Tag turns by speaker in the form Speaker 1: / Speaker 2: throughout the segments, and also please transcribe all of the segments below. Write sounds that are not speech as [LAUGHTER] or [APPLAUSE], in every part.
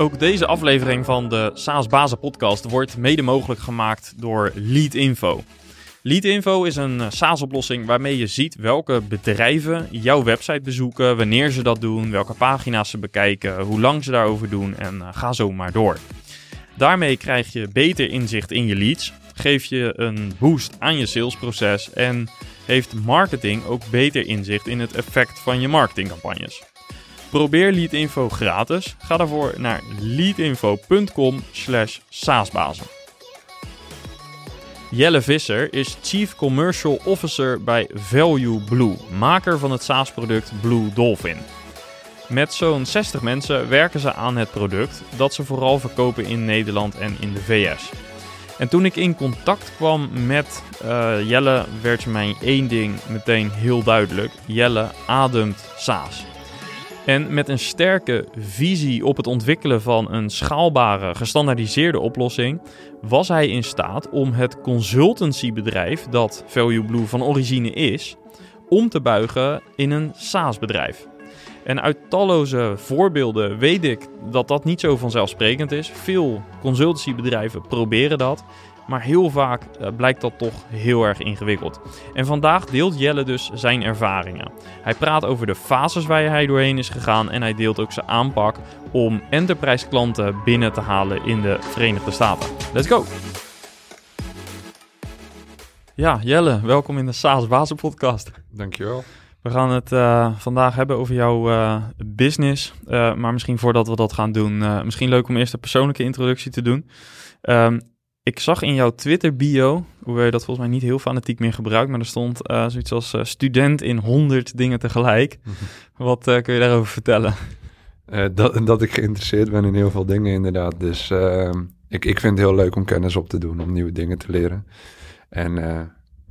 Speaker 1: Ook deze aflevering van de SaaS Bazen podcast wordt mede mogelijk gemaakt door Leadinfo. Leadinfo is een SaaS-oplossing waarmee je ziet welke bedrijven jouw website bezoeken, wanneer ze dat doen, welke pagina's ze bekijken, hoe lang ze daarover doen en ga zo maar door. Daarmee krijg je beter inzicht in je leads, geef je een boost aan je salesproces en heeft marketing ook beter inzicht in het effect van je marketingcampagnes. Probeer Leadinfo gratis. Ga daarvoor naar leadinfo.com slash saasbazen. Jelle Visser is Chief Commercial Officer bij Value Blue, maker van het SaaS-product Blue Dolphin. Met zo'n 60 mensen werken ze aan het product dat ze vooral verkopen in Nederland en in de VS. En toen ik in contact kwam met uh, Jelle, werd mij één ding meteen heel duidelijk. Jelle ademt SaaS. En met een sterke visie op het ontwikkelen van een schaalbare, gestandaardiseerde oplossing, was hij in staat om het consultancybedrijf dat Value Blue van origine is, om te buigen in een SaaS-bedrijf. En uit talloze voorbeelden weet ik dat dat niet zo vanzelfsprekend is. Veel consultancybedrijven proberen dat. Maar heel vaak uh, blijkt dat toch heel erg ingewikkeld. En vandaag deelt Jelle dus zijn ervaringen. Hij praat over de fases waar hij doorheen is gegaan en hij deelt ook zijn aanpak om enterprise klanten binnen te halen in de Verenigde Staten. Let's go! Ja, Jelle, welkom in de SaaS Bazen podcast.
Speaker 2: Dankjewel.
Speaker 1: We gaan het uh, vandaag hebben over jouw uh, business. Uh, maar misschien voordat we dat gaan doen, misschien leuk om eerst een persoonlijke introductie te doen. Um, ik zag in jouw Twitter bio, hoewel je dat volgens mij niet heel fanatiek meer gebruikt, maar er stond uh, zoiets als uh, student in 100 dingen tegelijk. Wat uh, kun je daarover vertellen?
Speaker 2: dat, dat ik geïnteresseerd ben in heel veel dingen inderdaad. Dus ehm, ik, ik vind het heel leuk om kennis op te doen, om nieuwe dingen te leren. En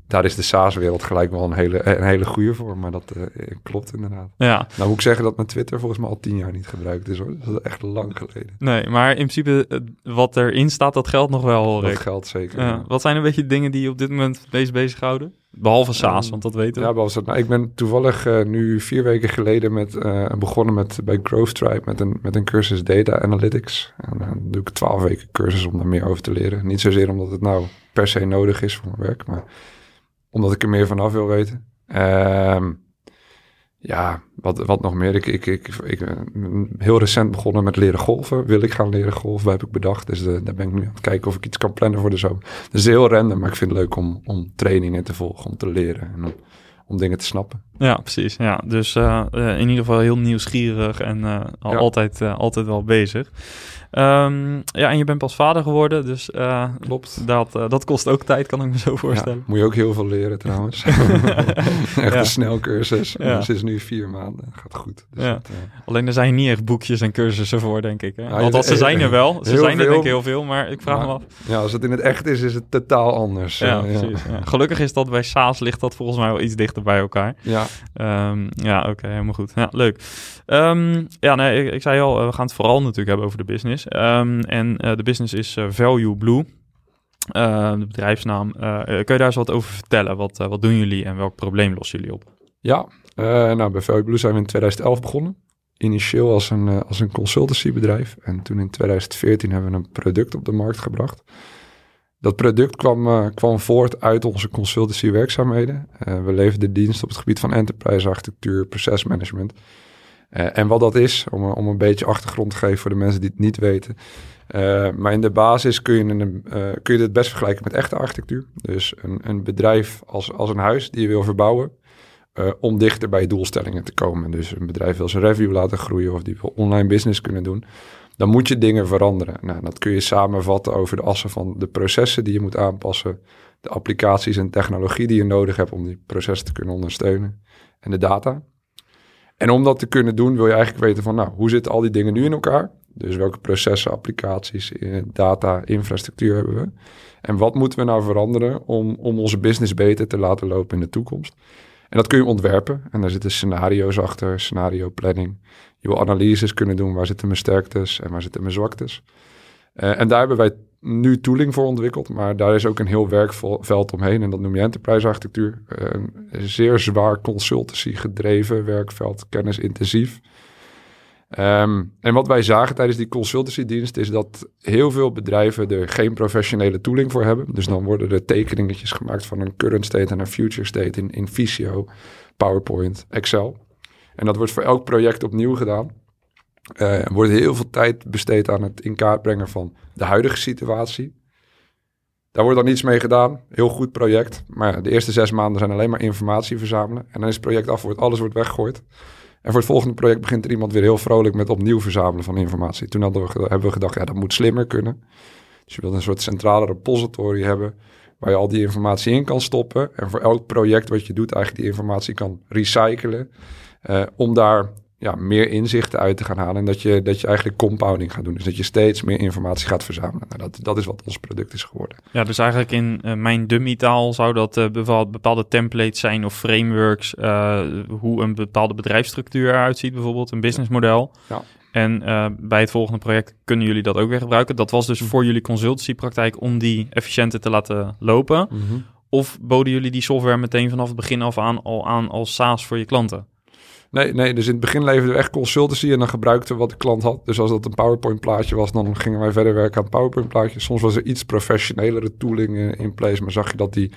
Speaker 2: daar is de SaaS-wereld gelijk wel een hele, een hele goede voor, maar dat uh, klopt inderdaad.
Speaker 1: Ja.
Speaker 2: Nou moet ik zeggen dat mijn Twitter volgens mij al tien jaar niet gebruikt is hoor. Dat is echt lang geleden.
Speaker 1: Nee, maar in principe wat erin staat, dat geldt nog wel hoor
Speaker 2: Dat
Speaker 1: ik.
Speaker 2: geldt zeker.
Speaker 1: Ja.
Speaker 2: Ja.
Speaker 1: Wat zijn een beetje dingen die je op dit moment meest bezighouden? Behalve SaaS,
Speaker 2: Um,
Speaker 1: want dat weten we.
Speaker 2: Ja, behalve, nou, ik ben toevallig uh, nu vier weken geleden met, uh, begonnen met, bij Growth Tribe met een, met een cursus Data Analytics. En dan doe ik twaalf weken cursus om daar meer over te leren. Niet zozeer omdat het nou per se nodig is voor mijn werk, maar omdat ik er meer vanaf wil weten. Um, ja, wat, wat nog meer? Ik, ik, ik, ik ben heel recent begonnen met leren golven. Wil ik gaan leren golven, heb ik bedacht. Dus de, daar ben ik nu aan het kijken of ik iets kan plannen voor de zomer. Dus heel random, maar ik vind het leuk om, om trainingen te volgen, om te leren en om, om dingen te snappen.
Speaker 1: Ja, precies. Ja, dus uh, uh, in ieder geval heel nieuwsgierig en uh, al ja. altijd, altijd wel bezig. Um, ja, en je bent pas vader geworden, dus uh,
Speaker 2: Klopt.
Speaker 1: Dat, uh, dat kost ook tijd, kan ik me zo voorstellen.
Speaker 2: Ja, moet je ook heel veel leren trouwens. [LAUGHS] [LAUGHS] echt ja. een snelcursus. Ja. Dus is nu vier maanden, gaat goed. Dus
Speaker 1: ja.
Speaker 2: dat, uh...
Speaker 1: Alleen er zijn niet echt boekjes en cursussen voor, denk ik. Hè? Althans, ze zijn er wel. Ze zijn er denk ik heel veel, maar ik vraag
Speaker 2: maar,
Speaker 1: me af.
Speaker 2: Ja, als het in het echt is, is het totaal anders.
Speaker 1: Ja, precies. Gelukkig is dat bij SaaS ligt dat volgens mij wel iets dichter bij elkaar.
Speaker 2: Ja.
Speaker 1: Um, ja, oké, okay, helemaal goed. Ja, leuk. Um, ja, nee, ik, ik, zei al, we gaan het vooral natuurlijk hebben over de business. Um, en uh, de business is uh, Value Blue. Uh, de bedrijfsnaam. kun je daar eens wat over vertellen? Wat, wat doen jullie en welk probleem lossen jullie op?
Speaker 2: Ja, nou, bij Value Blue zijn we in 2011 begonnen. Initieel als een, als een consultancybedrijf. En toen in 2014 hebben we een product op de markt gebracht. Dat product kwam, kwam voort uit onze consultancy werkzaamheden. we leverden dienst op het gebied van enterprise architectuur, procesmanagement. Uh, en wat dat is, om, om een beetje achtergrond te geven voor de mensen die het niet weten. Uh, maar in de basis kun je, een, kun je dit best vergelijken met echte architectuur. Dus een, een bedrijf als, als een huis die je wil verbouwen om dichter bij doelstellingen te komen. Dus een bedrijf wil zijn review laten groeien of die wil online business kunnen doen. Dan moet je dingen veranderen. Nou, dat kun je samenvatten over de assen van de processen die je moet aanpassen. De applicaties en technologie die je nodig hebt om die processen te kunnen ondersteunen. En de data. En om dat te kunnen doen, wil je eigenlijk weten van, nou, hoe zitten al die dingen nu in elkaar? Dus welke processen, applicaties, eh, data, infrastructuur hebben we? En wat moeten we nou veranderen om, om onze business beter te laten lopen in de toekomst? En dat kun je ontwerpen. En daar zitten scenario's achter, scenario planning. Je wil analyses kunnen doen. Waar zitten mijn sterktes en waar zitten mijn zwaktes? Uh, en daar hebben wij nu tooling voor ontwikkeld. Maar daar is ook een heel werkveld omheen. En dat noem je enterprise architectuur. een zeer zwaar consultancy gedreven werkveld, kennisintensief. Um, en wat wij zagen tijdens die consultancy-dienst is dat heel veel bedrijven er geen professionele tooling voor hebben. Dus dan worden er tekeningetjes gemaakt van een current state en een future state in, in Visio, PowerPoint, Excel. En dat wordt voor elk project opnieuw gedaan. Uh, er wordt heel veel tijd besteed aan het in kaart brengen van de huidige situatie. Daar wordt dan niets mee gedaan. Heel goed project. Maar de eerste zes maanden zijn alleen maar informatie verzamelen. En dan is het project af, wordt, alles wordt weggegooid. En voor het volgende project begint er iemand weer heel vrolijk met opnieuw verzamelen van informatie. Toen we, hebben we gedacht, ja, dat moet slimmer kunnen. Dus je wilt een soort centrale repository hebben waar je al die informatie in kan stoppen. En voor elk project wat je doet, eigenlijk die informatie kan recyclen. Uh, om daar ja, meer inzichten uit te gaan halen. En dat je, dat je eigenlijk compounding gaat doen. Dus dat je steeds meer informatie gaat verzamelen. Nou, dat, dat is wat ons product is geworden.
Speaker 1: Ja, dus eigenlijk in uh, mijn dummy taal zou dat uh, bepaalde templates zijn of frameworks. Uh, hoe een bepaalde bedrijfsstructuur eruit ziet bijvoorbeeld. Een businessmodel. Ja. En bij het volgende project kunnen jullie dat ook weer gebruiken. Dat was dus voor jullie consultancypraktijk om die efficiënter te laten lopen. Mm -hmm. Of boden jullie die software meteen vanaf het begin af aan al aan als SaaS voor je klanten?
Speaker 2: Nee, nee, dus in het begin leverden we echt consultancy en dan gebruikten we wat de klant had. Dus als dat een PowerPoint plaatje was, dan gingen wij verder werken aan PowerPoint plaatjes. Soms was er iets professionelere tooling in, place, maar zag je dat die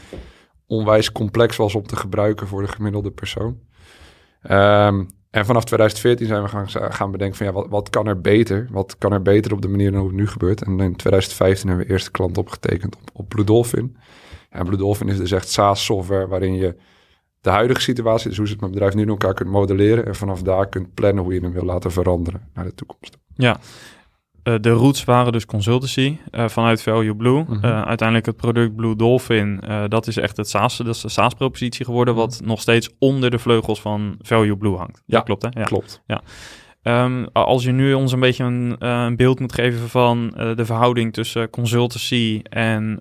Speaker 2: onwijs complex was om te gebruiken voor de gemiddelde persoon. Um, en vanaf 2014 zijn we gaan, gaan bedenken van ja, wat, wat kan er beter? Wat kan er beter op de manier hoe het nu gebeurt? En in 2015 hebben we eerste klant opgetekend op, op Blue Dolphin. En Blue Dolphin is dus echt SaaS software waarin je de huidige situatie, dus hoe ze het met bedrijf nu in elkaar kunt modelleren en vanaf daar kunt plannen hoe je hem wil laten veranderen naar de toekomst.
Speaker 1: Ja, uh, de roots waren dus consultancy uh, vanuit Value Blue. Mm -hmm. uh, uiteindelijk het product Blue Dolphin, dat is echt het SaaS, dat is de SaaS-propositie geworden, wat nog steeds onder de vleugels van Value Blue hangt. Ja, klopt hè?
Speaker 2: Ja, klopt.
Speaker 1: Ja. Um, als je nu ons een beetje een, een beeld moet geven van de verhouding tussen consultancy en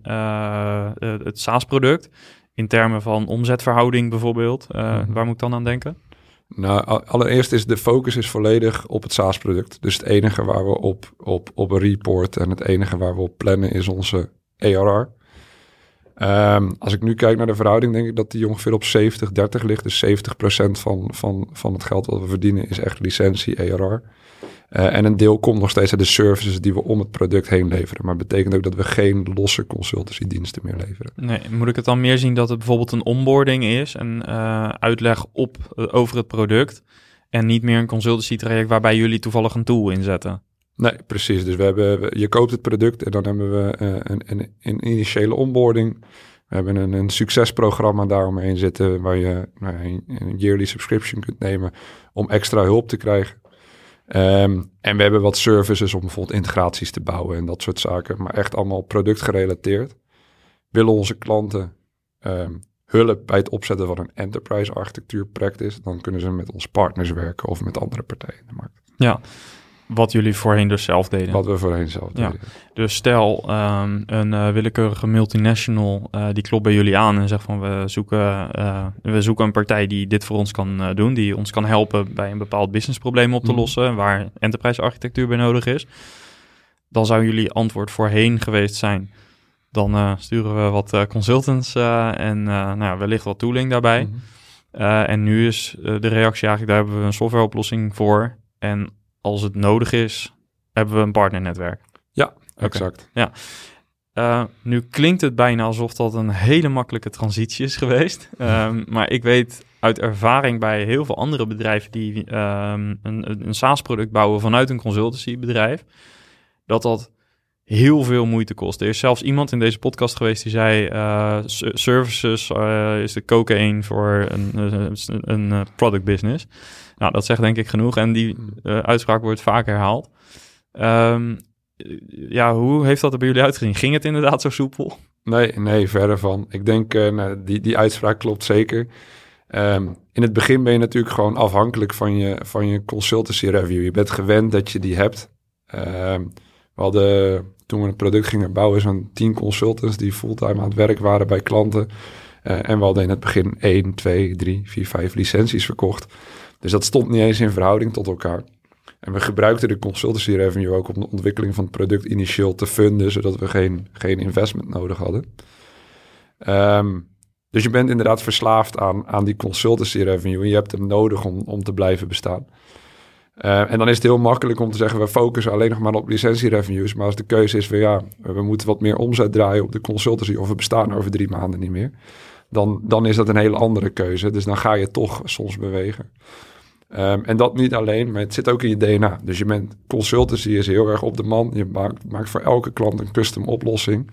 Speaker 1: het SaaS-product, in termen van omzetverhouding bijvoorbeeld? Uh, mm-hmm. Waar moet ik dan aan denken?
Speaker 2: Nou, allereerst is de focus is volledig op het SaaS-product. Dus het enige waar we op, op, op een report en het enige waar we op plannen is onze. Um, ehm, als ik nu kijk naar de verhouding, denk ik dat die ongeveer op 70-30 ligt. Dus 70% van, van, van het geld wat we verdienen is echt licentie ARR. Uh, en een deel komt nog steeds uit de services die we om het product heen leveren. Maar betekent ook dat we geen losse consultancy diensten meer leveren.
Speaker 1: Nee, moet ik het dan meer zien dat het bijvoorbeeld een onboarding is en uh, uitleg op, uh, over het product. En niet meer een consultancy traject waarbij jullie toevallig een tool inzetten?
Speaker 2: Nee, precies. Dus we hebben, je koopt het product en dan hebben we een, een, een initiële onboarding. We hebben een, een succesprogramma daaromheen zitten waar je nou, een yearly subscription kunt nemen om extra hulp te krijgen. Um, en we hebben wat services om bijvoorbeeld integraties te bouwen en dat soort zaken, maar echt allemaal productgerelateerd. Willen onze klanten um, hulp bij het opzetten van een enterprise architectuur practice, dan kunnen ze met ons partners werken of met andere partijen in de markt.
Speaker 1: Ja, wat jullie voorheen dus zelf deden.
Speaker 2: Wat we voorheen zelf deden. Ja.
Speaker 1: Dus stel um, een uh, willekeurige multinational uh, die klopt bij jullie aan en zegt van we zoeken, uh, we zoeken een partij die dit voor ons kan doen, die ons kan helpen bij een bepaald businessprobleem op te mm. lossen, waar enterprise architectuur bij nodig is. Dan zou jullie antwoord voorheen geweest zijn. Dan sturen we wat consultants en nou, wellicht wat tooling daarbij. Mm -hmm. en nu is de reactie eigenlijk, daar hebben we een softwareoplossing voor. En als het nodig is, hebben we een partnernetwerk.
Speaker 2: Ja, exact.
Speaker 1: Ja. Uh, nu klinkt het bijna alsof dat een hele makkelijke transitie is geweest. Um, [LAUGHS] maar ik weet uit ervaring bij heel veel andere bedrijven die um, een, een SaaS-product bouwen vanuit een consultancybedrijf, dat dat heel veel moeite kost. Er is zelfs iemand in deze podcast geweest die zei: uh, services uh, is de cocaïne voor een, een, een product business. Nou, dat zegt denk ik genoeg. En die uh, uitspraak wordt vaak herhaald. Um, ja, hoe heeft dat er bij jullie uitgezien? Ging het inderdaad zo soepel?
Speaker 2: Nee, nee, verder van. Ik denk, nou, die, die uitspraak klopt zeker. Um, in het begin ben je natuurlijk gewoon afhankelijk van je, van je consultancy review. Je bent gewend dat je die hebt. Ehm, we hadden, toen we het product gingen bouwen, zo'n 10 consultants die fulltime aan het werk waren bij klanten. Eh, en we hadden in het begin 1, 2, 3, 4, 5 licenties verkocht. Dus dat stond niet eens in verhouding tot elkaar. En we gebruikten de consultancy revenue ook om de ontwikkeling van het product initieel te funden, zodat we geen, geen investment nodig hadden. Ehm, dus je bent inderdaad verslaafd aan, aan die consultancy revenue en je hebt hem nodig om, om te blijven bestaan. Uh, en dan is het heel makkelijk om te zeggen, we focussen alleen nog maar op licentie revenues. Maar als de keuze is van ja, we moeten wat meer omzet draaien op de consultancy of we bestaan over drie maanden niet meer. Dan, dan is dat een hele andere keuze. Dus dan ga je toch soms bewegen. Um, en dat niet alleen, maar het zit ook in je DNA. Dus je bent consultancy is heel erg op de man. Je maakt, maakt voor elke klant een custom oplossing.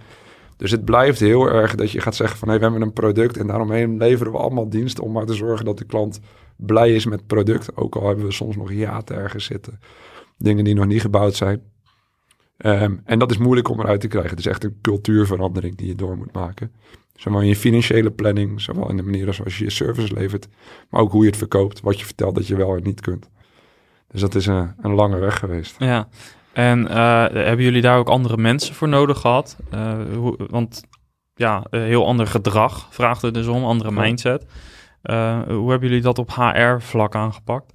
Speaker 2: Dus het blijft heel erg dat je gaat zeggen van... Hey, we hebben een product en daaromheen leveren we allemaal diensten... om maar te zorgen dat de klant blij is met het product. Ook al hebben we soms nog hiaten ergens zitten. Dingen die nog niet gebouwd zijn. Um, en dat is moeilijk om eruit te krijgen. Het is echt een cultuurverandering die je door moet maken. Zowel in je financiële planning, zowel in de manier zoals je je service levert, maar ook hoe je het verkoopt, wat je vertelt dat je wel en niet kunt. Dus dat is een, een lange weg geweest.
Speaker 1: Ja, en uh, hebben jullie daar ook andere mensen voor nodig gehad? Uh, hoe, want ja, heel ander gedrag vraagt er dus om, andere mindset. Uh, hoe hebben jullie dat op HR-vlak aangepakt?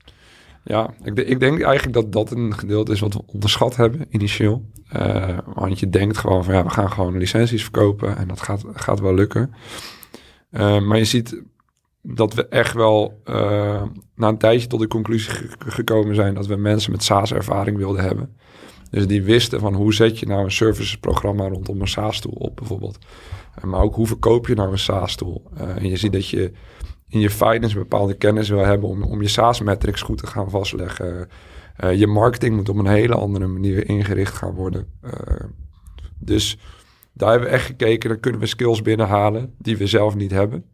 Speaker 2: Ja, ik, ik, denk eigenlijk dat dat een gedeelte is wat we onderschat hebben initieel. Uh, want je denkt gewoon van ja, we gaan gewoon licenties verkopen en dat gaat, gaat wel lukken. Uh, maar je ziet dat we echt wel na een tijdje tot de conclusie gekomen zijn dat we mensen met SaaS-ervaring wilden hebben. Dus die wisten van hoe zet je nou een servicesprogramma rondom een SaaS-tool op bijvoorbeeld. maar ook hoe verkoop je nou een SaaS-tool. en je ziet dat je in je finance bepaalde kennis wil hebben om, om je SaaS-metrics goed te gaan vastleggen. Uh, je marketing moet op een hele andere manier ingericht gaan worden. Uh, dus daar hebben we echt gekeken, dan kunnen we skills binnenhalen die we zelf niet hebben.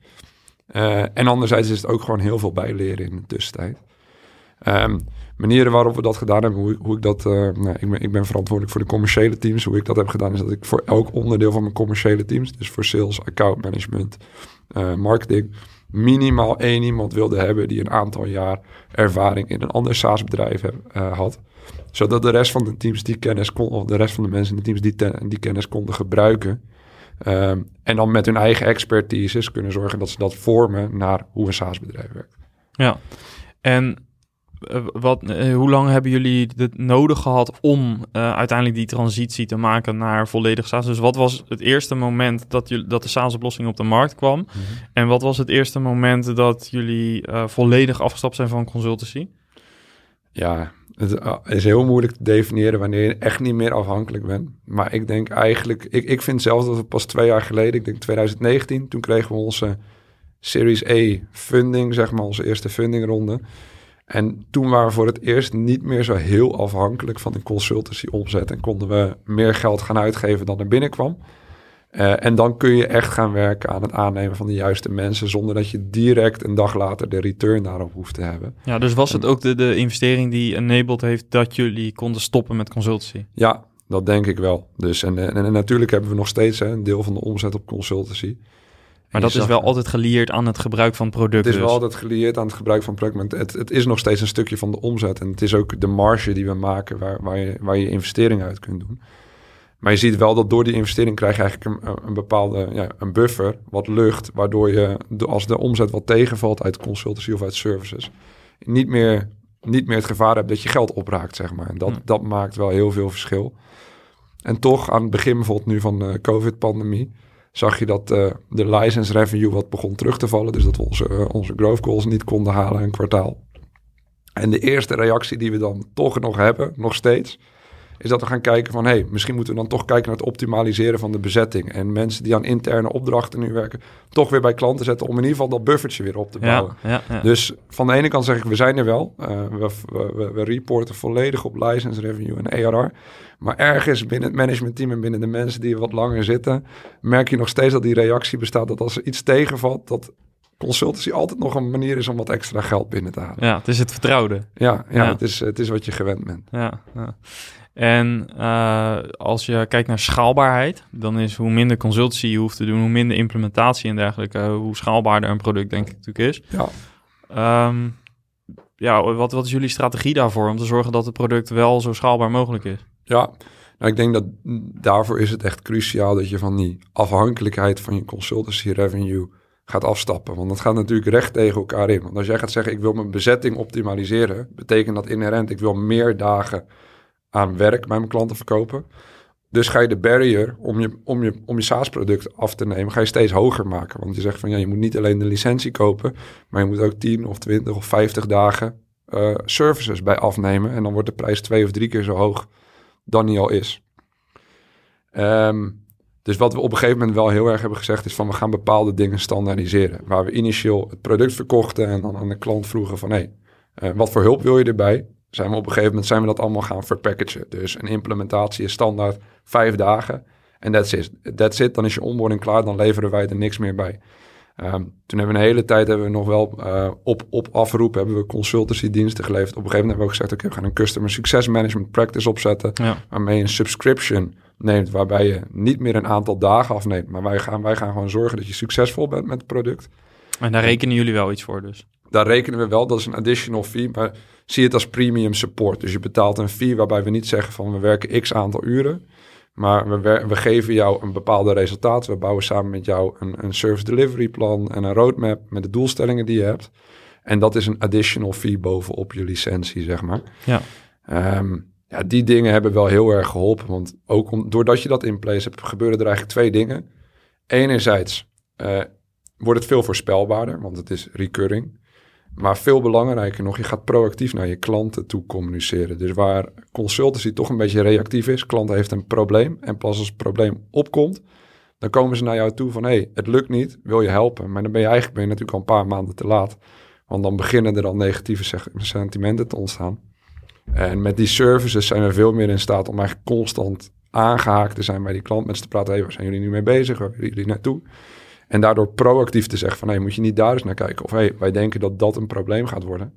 Speaker 2: Uh, en anderzijds is het ook gewoon heel veel bijleren in de tussentijd. Um, manieren waarop we dat gedaan hebben, hoe, hoe ik dat... nou, ik, ben, ik ben verantwoordelijk voor de commerciële teams. Hoe ik dat heb gedaan is dat ik voor elk onderdeel van mijn commerciële teams... dus voor sales, account management, marketing minimaal één iemand wilde hebben die een aantal jaar ervaring in een ander SaaS-bedrijf uh, had. Zodat de rest van de teams die kennis kon, of de rest van de mensen in de teams die, die kennis konden gebruiken. Um, en dan met hun eigen expertise kunnen zorgen dat ze dat vormen naar hoe een SaaS-bedrijf werkt.
Speaker 1: Ja, en eh, wat, uh, hoe lang hebben jullie het nodig gehad om uh, uiteindelijk die transitie te maken naar volledig SaaS? Dus wat was het eerste moment dat, jullie, dat de SaaS-oplossing op de markt kwam? Mm -hmm. En wat was het eerste moment dat jullie volledig afgestapt zijn van consultancy?
Speaker 2: Ja, het is heel moeilijk te definiëren wanneer je echt niet meer afhankelijk bent. Maar ik denk eigenlijk, ik, ik vind zelfs dat het pas twee jaar geleden, ik denk 2019, toen kregen we onze Series A funding, zeg maar, onze eerste fundingronde. En toen waren we voor het eerst niet meer zo heel afhankelijk van de consultancy omzet. En konden we meer geld gaan uitgeven dan er binnenkwam. Uh, en dan kun je echt gaan werken aan het aannemen van de juiste mensen. Zonder dat je direct een dag later de return daarop hoeft te hebben.
Speaker 1: Ja, dus was het ook de, de investering die enabled heeft dat jullie konden stoppen met consultancy?
Speaker 2: Ja, dat denk ik wel. Dus en, en, en natuurlijk hebben we nog steeds hè, een deel van de omzet op consultancy.
Speaker 1: Maar dat is wel altijd gelieerd aan het gebruik van producten.
Speaker 2: Het is
Speaker 1: dus.
Speaker 2: wel altijd gelieerd aan het gebruik van producten. Het, het, is nog steeds een stukje van de omzet. En het is ook de marge die we maken waar, waar, je, waar je investering uit kunt doen. Maar je ziet wel dat door die investering krijg je eigenlijk een, een bepaalde ja, een buffer, wat lucht, waardoor je als de omzet wat tegenvalt uit consultancy of uit services, niet meer, niet meer het gevaar hebt dat je geld opraakt, zeg maar. En dat, dat maakt wel heel veel verschil. En toch aan het begin bijvoorbeeld nu van de COVID-pandemie, zag je dat uh, de license revenue wat begon terug te vallen. Dus dat we onze, uh, onze growth goals niet konden halen een kwartaal. En de eerste reactie die we dan toch nog hebben, nog steeds, is dat we gaan kijken van... hé, hey, misschien moeten we dan toch kijken naar het optimaliseren van de bezetting. En mensen die aan interne opdrachten nu werken... toch weer bij klanten zetten om in ieder geval dat buffertje weer op te bouwen.
Speaker 1: Ja, ja, ja.
Speaker 2: Dus van de ene kant zeg ik, we zijn er wel. Uh, we, we, we, reporten volledig op license revenue en ARR. Maar ergens binnen het managementteam en binnen de mensen die wat langer zitten... merk je nog steeds dat die reactie bestaat dat als er iets tegenvalt... dat consultancy altijd nog een manier is om wat extra geld binnen te halen.
Speaker 1: Ja, het is het vertrouwde.
Speaker 2: Ja, ja, ja. Het, is, het is wat je gewend bent.
Speaker 1: Ja, ja. En uh, als je kijkt naar schaalbaarheid, dan is hoe minder consultancy je hoeft te doen, hoe minder implementatie en dergelijke, hoe schaalbaarder een product denk ik natuurlijk is.
Speaker 2: Ja.
Speaker 1: Um, ja, wat, wat is jullie strategie daarvoor om te zorgen dat het product wel zo schaalbaar mogelijk is?
Speaker 2: Ja, nou, ik denk dat daarvoor is het echt cruciaal dat je van die afhankelijkheid van je consultancy revenue gaat afstappen. Want dat gaat natuurlijk recht tegen elkaar in. Want als jij gaat zeggen, ik wil mijn bezetting optimaliseren, betekent dat inherent, ik wil meer dagen aan werk bij mijn klanten verkopen. Dus ga je de barrier om je, om je, om je SaaS-product af te nemen, ga je steeds hoger maken. Want je zegt van ja, je moet niet alleen de licentie kopen, maar je moet ook 10 of 20 of 50 dagen uh, services bij afnemen. En dan wordt de prijs twee of drie keer zo hoog dan die al is. Um, dus wat we op een gegeven moment wel heel erg hebben gezegd is van we gaan bepaalde dingen standaardiseren. Waar we initieel het product verkochten en dan aan de klant vroegen van hé, uh, wat voor hulp wil je erbij? Zijn we op een gegeven moment zijn we dat allemaal gaan verpackagen. Dus een implementatie is standaard vijf dagen en that's it. That's it. Dan is je onboarding klaar, dan leveren wij er niks meer bij. Um, toen hebben we een hele tijd hebben we nog wel uh, op, op afroep hebben we consultancy diensten geleverd. Op een gegeven moment hebben we ook gezegd, oké, okay, we gaan een customer success management practice opzetten. Ja. Waarmee je een subscription neemt, waarbij je niet meer een aantal dagen afneemt. Maar wij gaan, wij gaan gewoon zorgen dat je succesvol bent met het product.
Speaker 1: En daar rekenen jullie wel iets voor dus?
Speaker 2: Daar rekenen we wel, dat is een additional fee, maar zie het als premium support. Dus je betaalt een fee waarbij we niet zeggen van we werken x aantal uren. Maar we, we geven jou een bepaalde resultaat. We bouwen samen met jou een, een service delivery plan en een roadmap met de doelstellingen die je hebt. En dat is een additional fee bovenop je licentie, zeg maar.
Speaker 1: Ja.
Speaker 2: Um, ja, die dingen hebben wel heel erg geholpen. Want ook om, doordat je dat in place hebt, gebeuren er eigenlijk twee dingen. Enerzijds uh, wordt het veel voorspelbaarder, want het is recurring. Maar veel belangrijker nog, je gaat proactief naar je klanten toe communiceren. Dus waar consultancy toch een beetje reactief is, klant heeft een probleem en pas als het probleem opkomt, dan komen ze naar jou toe van hé, hey, het lukt niet, wil je helpen? Maar dan ben je eigenlijk ben je natuurlijk al een paar maanden te laat. Want dan beginnen er al negatieve sentimenten te ontstaan. En met die services zijn we veel meer in staat om eigenlijk constant aangehaakt te zijn bij die klant. Met ze te praten, hey, waar zijn jullie nu mee bezig? Waar willen jullie naartoe? En daardoor proactief te zeggen van, hey, moet je niet daar eens naar kijken? Of hey, wij denken dat dat een probleem gaat worden.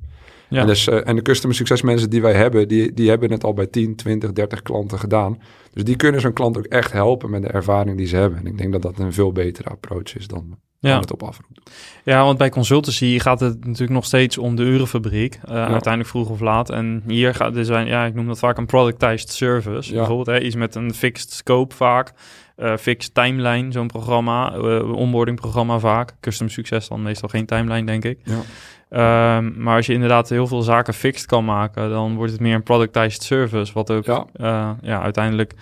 Speaker 2: Ja. En, dus, uh, en de customer succes mensen die wij hebben, die, die hebben het al bij 10, 20, 30 klanten gedaan. Dus die kunnen zo'n klant ook echt helpen met de ervaring die ze hebben. En ik denk dat dat een veel betere approach is dan ja. het op afroep.
Speaker 1: Ja, want bij consultancy gaat het natuurlijk nog steeds om de urenfabriek. Uh, Uiteindelijk vroeg of laat. En hier gaat er zijn, ja, ik noem dat vaak een productized service. Ja. Bijvoorbeeld hè, iets met een fixed scope vaak. Uh, fixed timeline, zo'n programma. Uh, onboarding programma vaak. Custom succes dan meestal geen timeline, denk ik.
Speaker 2: Ja.
Speaker 1: Um, maar als je inderdaad heel veel zaken fixed kan maken, dan wordt het meer een productized service. Wat ook ja. Uh, ja, uiteindelijk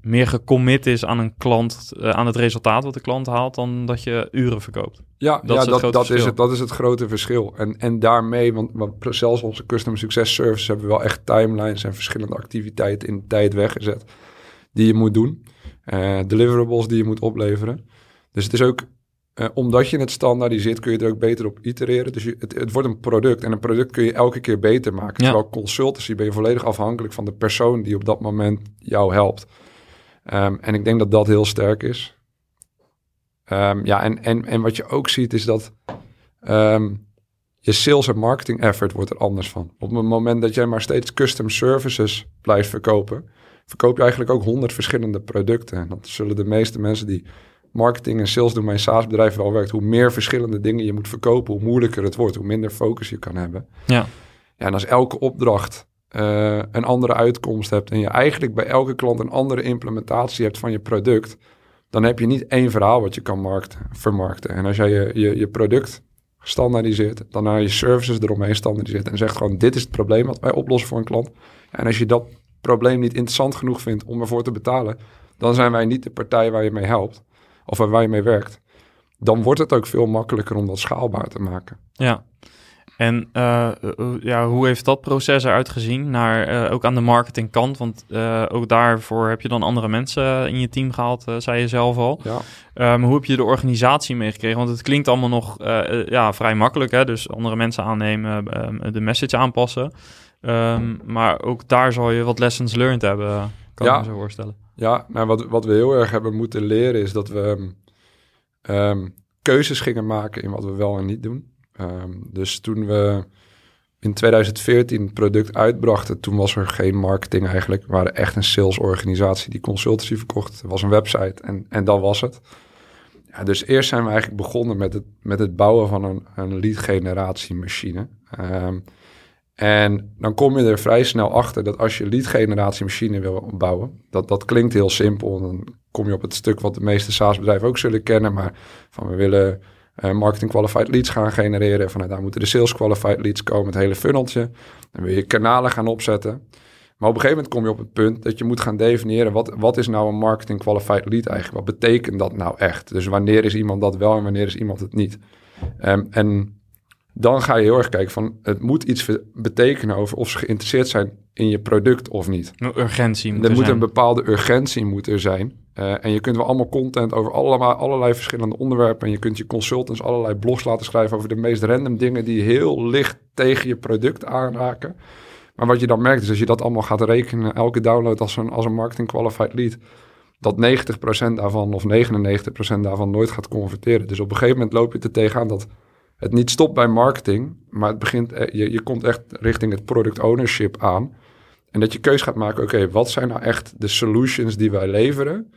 Speaker 1: meer gecommit is aan een klant, uh, aan het resultaat wat de klant haalt, dan dat je uren verkoopt.
Speaker 2: Ja, dat, ja, is, dat, dat is, het, dat is het grote verschil. En, en daarmee, want, want zelfs onze customer success service hebben we wel echt timelines en verschillende activiteiten in de tijd weggezet die je moet doen. Uh, deliverables die je moet opleveren. Dus het is ook, uh, omdat je het standaardiseert, kun je er ook beter op itereren. Dus je, het, het, wordt een product en een product kun je elke keer beter maken. Ja. Terwijl consultancy ben je volledig afhankelijk van de persoon die op dat moment jou helpt. Um, en ik denk dat dat heel sterk is. Um, ja, en, en, en wat je ook ziet is dat um, je sales en marketing effort wordt er anders van. Op het moment dat jij maar steeds custom services blijft verkopen, verkoop je eigenlijk ook honderd verschillende producten. En dat zullen de meeste mensen die marketing en sales doen bij een SaaS-bedrijf wel werkt. Hoe meer verschillende dingen je moet verkopen, hoe moeilijker het wordt, hoe minder focus je kan hebben.
Speaker 1: Ja.
Speaker 2: Ja, en als elke opdracht uh, een andere uitkomst hebt en je eigenlijk bij elke klant een andere implementatie hebt van je product, dan heb je niet één verhaal wat je kan markten, vermarkten. En als jij je, je, je product standaardiseert, dan naar je services eromheen standaardiseert en zegt gewoon dit is het probleem wat wij oplossen voor een klant. En als je dat probleem niet interessant genoeg vindt om ervoor te betalen, dan zijn wij niet de partij waar je mee helpt of waar je mee werkt. Dan wordt het ook veel makkelijker om dat schaalbaar te maken.
Speaker 1: Ja, en uh, ja, hoe heeft dat proces eruit gezien? Naar, uh, ook aan de marketingkant, want uh, ook daarvoor heb je dan andere mensen in je team gehaald, zei je zelf al.
Speaker 2: Ja.
Speaker 1: Um, hoe heb je de organisatie meegekregen? Want het klinkt allemaal nog ja, vrij makkelijk, hè? dus andere mensen aannemen, de message aanpassen. Um, maar ook daar zal je wat lessons learned hebben, kan ja. ik me zo voorstellen.
Speaker 2: Ja, nou, wat, wat we heel erg hebben moeten leren is dat we um, keuzes gingen maken in wat we wel en niet doen. Um, dus toen we in 2014 het product uitbrachten, toen was er geen marketing eigenlijk. We waren echt een salesorganisatie die consultancy verkocht. Er was een website en, en dat was het. Ja, dus eerst zijn we eigenlijk begonnen met het, met het bouwen van een, een lead generatiemachine. Um, En dan kom je er vrij snel achter dat als je lead generatie machine wil bouwen, dat, dat klinkt heel simpel. Dan kom je op het stuk wat de meeste SaaS-bedrijven ook zullen kennen, maar van we willen uh, marketing qualified leads gaan genereren. Vanuit daar moeten de sales qualified leads komen, het hele funneltje. Dan wil je kanalen gaan opzetten. Maar op een gegeven moment kom je op het punt dat je moet gaan definiëren wat, wat is nou een marketing qualified lead eigenlijk? Wat betekent dat nou echt? Dus wanneer is iemand dat wel en wanneer is iemand het niet? Um, en dan ga je heel erg kijken van het moet iets betekenen over of ze geïnteresseerd zijn in je product of niet.
Speaker 1: Een urgentie
Speaker 2: moet er, moet een bepaalde urgentie moet er zijn. Uh, en je kunt wel allemaal content over allemaal, allerlei verschillende onderwerpen. En je kunt je consultants allerlei blogs laten schrijven over de meest random dingen die heel licht tegen je product aanraken. Maar wat je dan merkt is als je dat allemaal gaat rekenen, elke download als een, als een marketing qualified lead, dat 90% daarvan of 99% daarvan nooit gaat converteren. Dus op een gegeven moment loop je er tegenaan dat het niet stopt bij marketing, maar het begint, eh, je, je komt echt richting het product ownership aan. En dat je keus gaat maken, oké, wat zijn nou echt de solutions die wij leveren?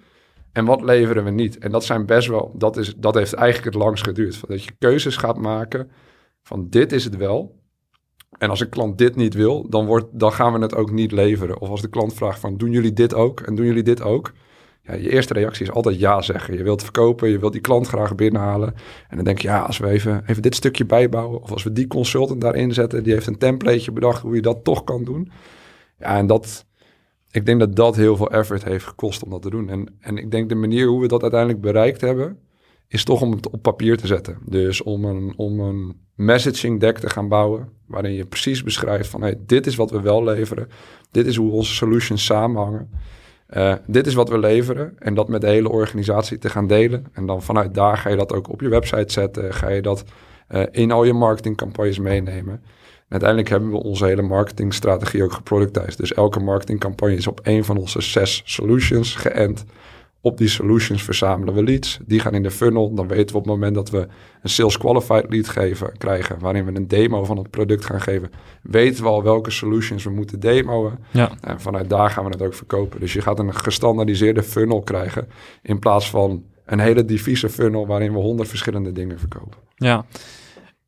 Speaker 2: En wat leveren we niet? En dat zijn best wel, dat, is, dat heeft eigenlijk het langst geduurd. Dat je keuzes gaat maken van dit is het wel. En als een klant dit niet wil, dan, wordt, dan gaan we het ook niet leveren. Of als de klant vraagt van doen jullie dit ook en doen jullie dit ook? Ja, je eerste reactie is altijd ja zeggen. Je wilt verkopen, je wilt die klant graag binnenhalen. En dan denk je, ja, als we even, even dit stukje bijbouwen... of als we die consultant daarin zetten... die heeft een templateje bedacht hoe je dat toch kan doen. Ja, en dat... Ik denk dat dat heel veel effort heeft gekost om dat te doen. En, en ik denk de manier hoe we dat uiteindelijk bereikt hebben... is toch om het op papier te zetten. Dus om een, om een messaging deck te gaan bouwen... waarin je precies beschrijft van... Hey, dit is wat we wel leveren. Dit is hoe onze solutions samenhangen... Uh, dit is wat we leveren en dat met de hele organisatie te gaan delen. En dan vanuit daar ga je dat ook op je website zetten. Ga je dat uh, in al je marketingcampagnes meenemen. En uiteindelijk hebben we onze hele marketingstrategie ook geproductized. Dus elke marketingcampagne is op een van onze zes solutions geënt. Op die solutions verzamelen we leads. Die gaan in de funnel. Dan weten we op het moment dat we een sales qualified lead geven, krijgen, waarin we een demo van het product gaan geven, weten we al welke solutions we moeten demoen. Ja. En vanuit daar gaan we het ook verkopen. Dus je gaat een gestandardiseerde funnel krijgen in plaats van een hele diffuse funnel waarin we honderd verschillende dingen verkopen.
Speaker 1: Ja,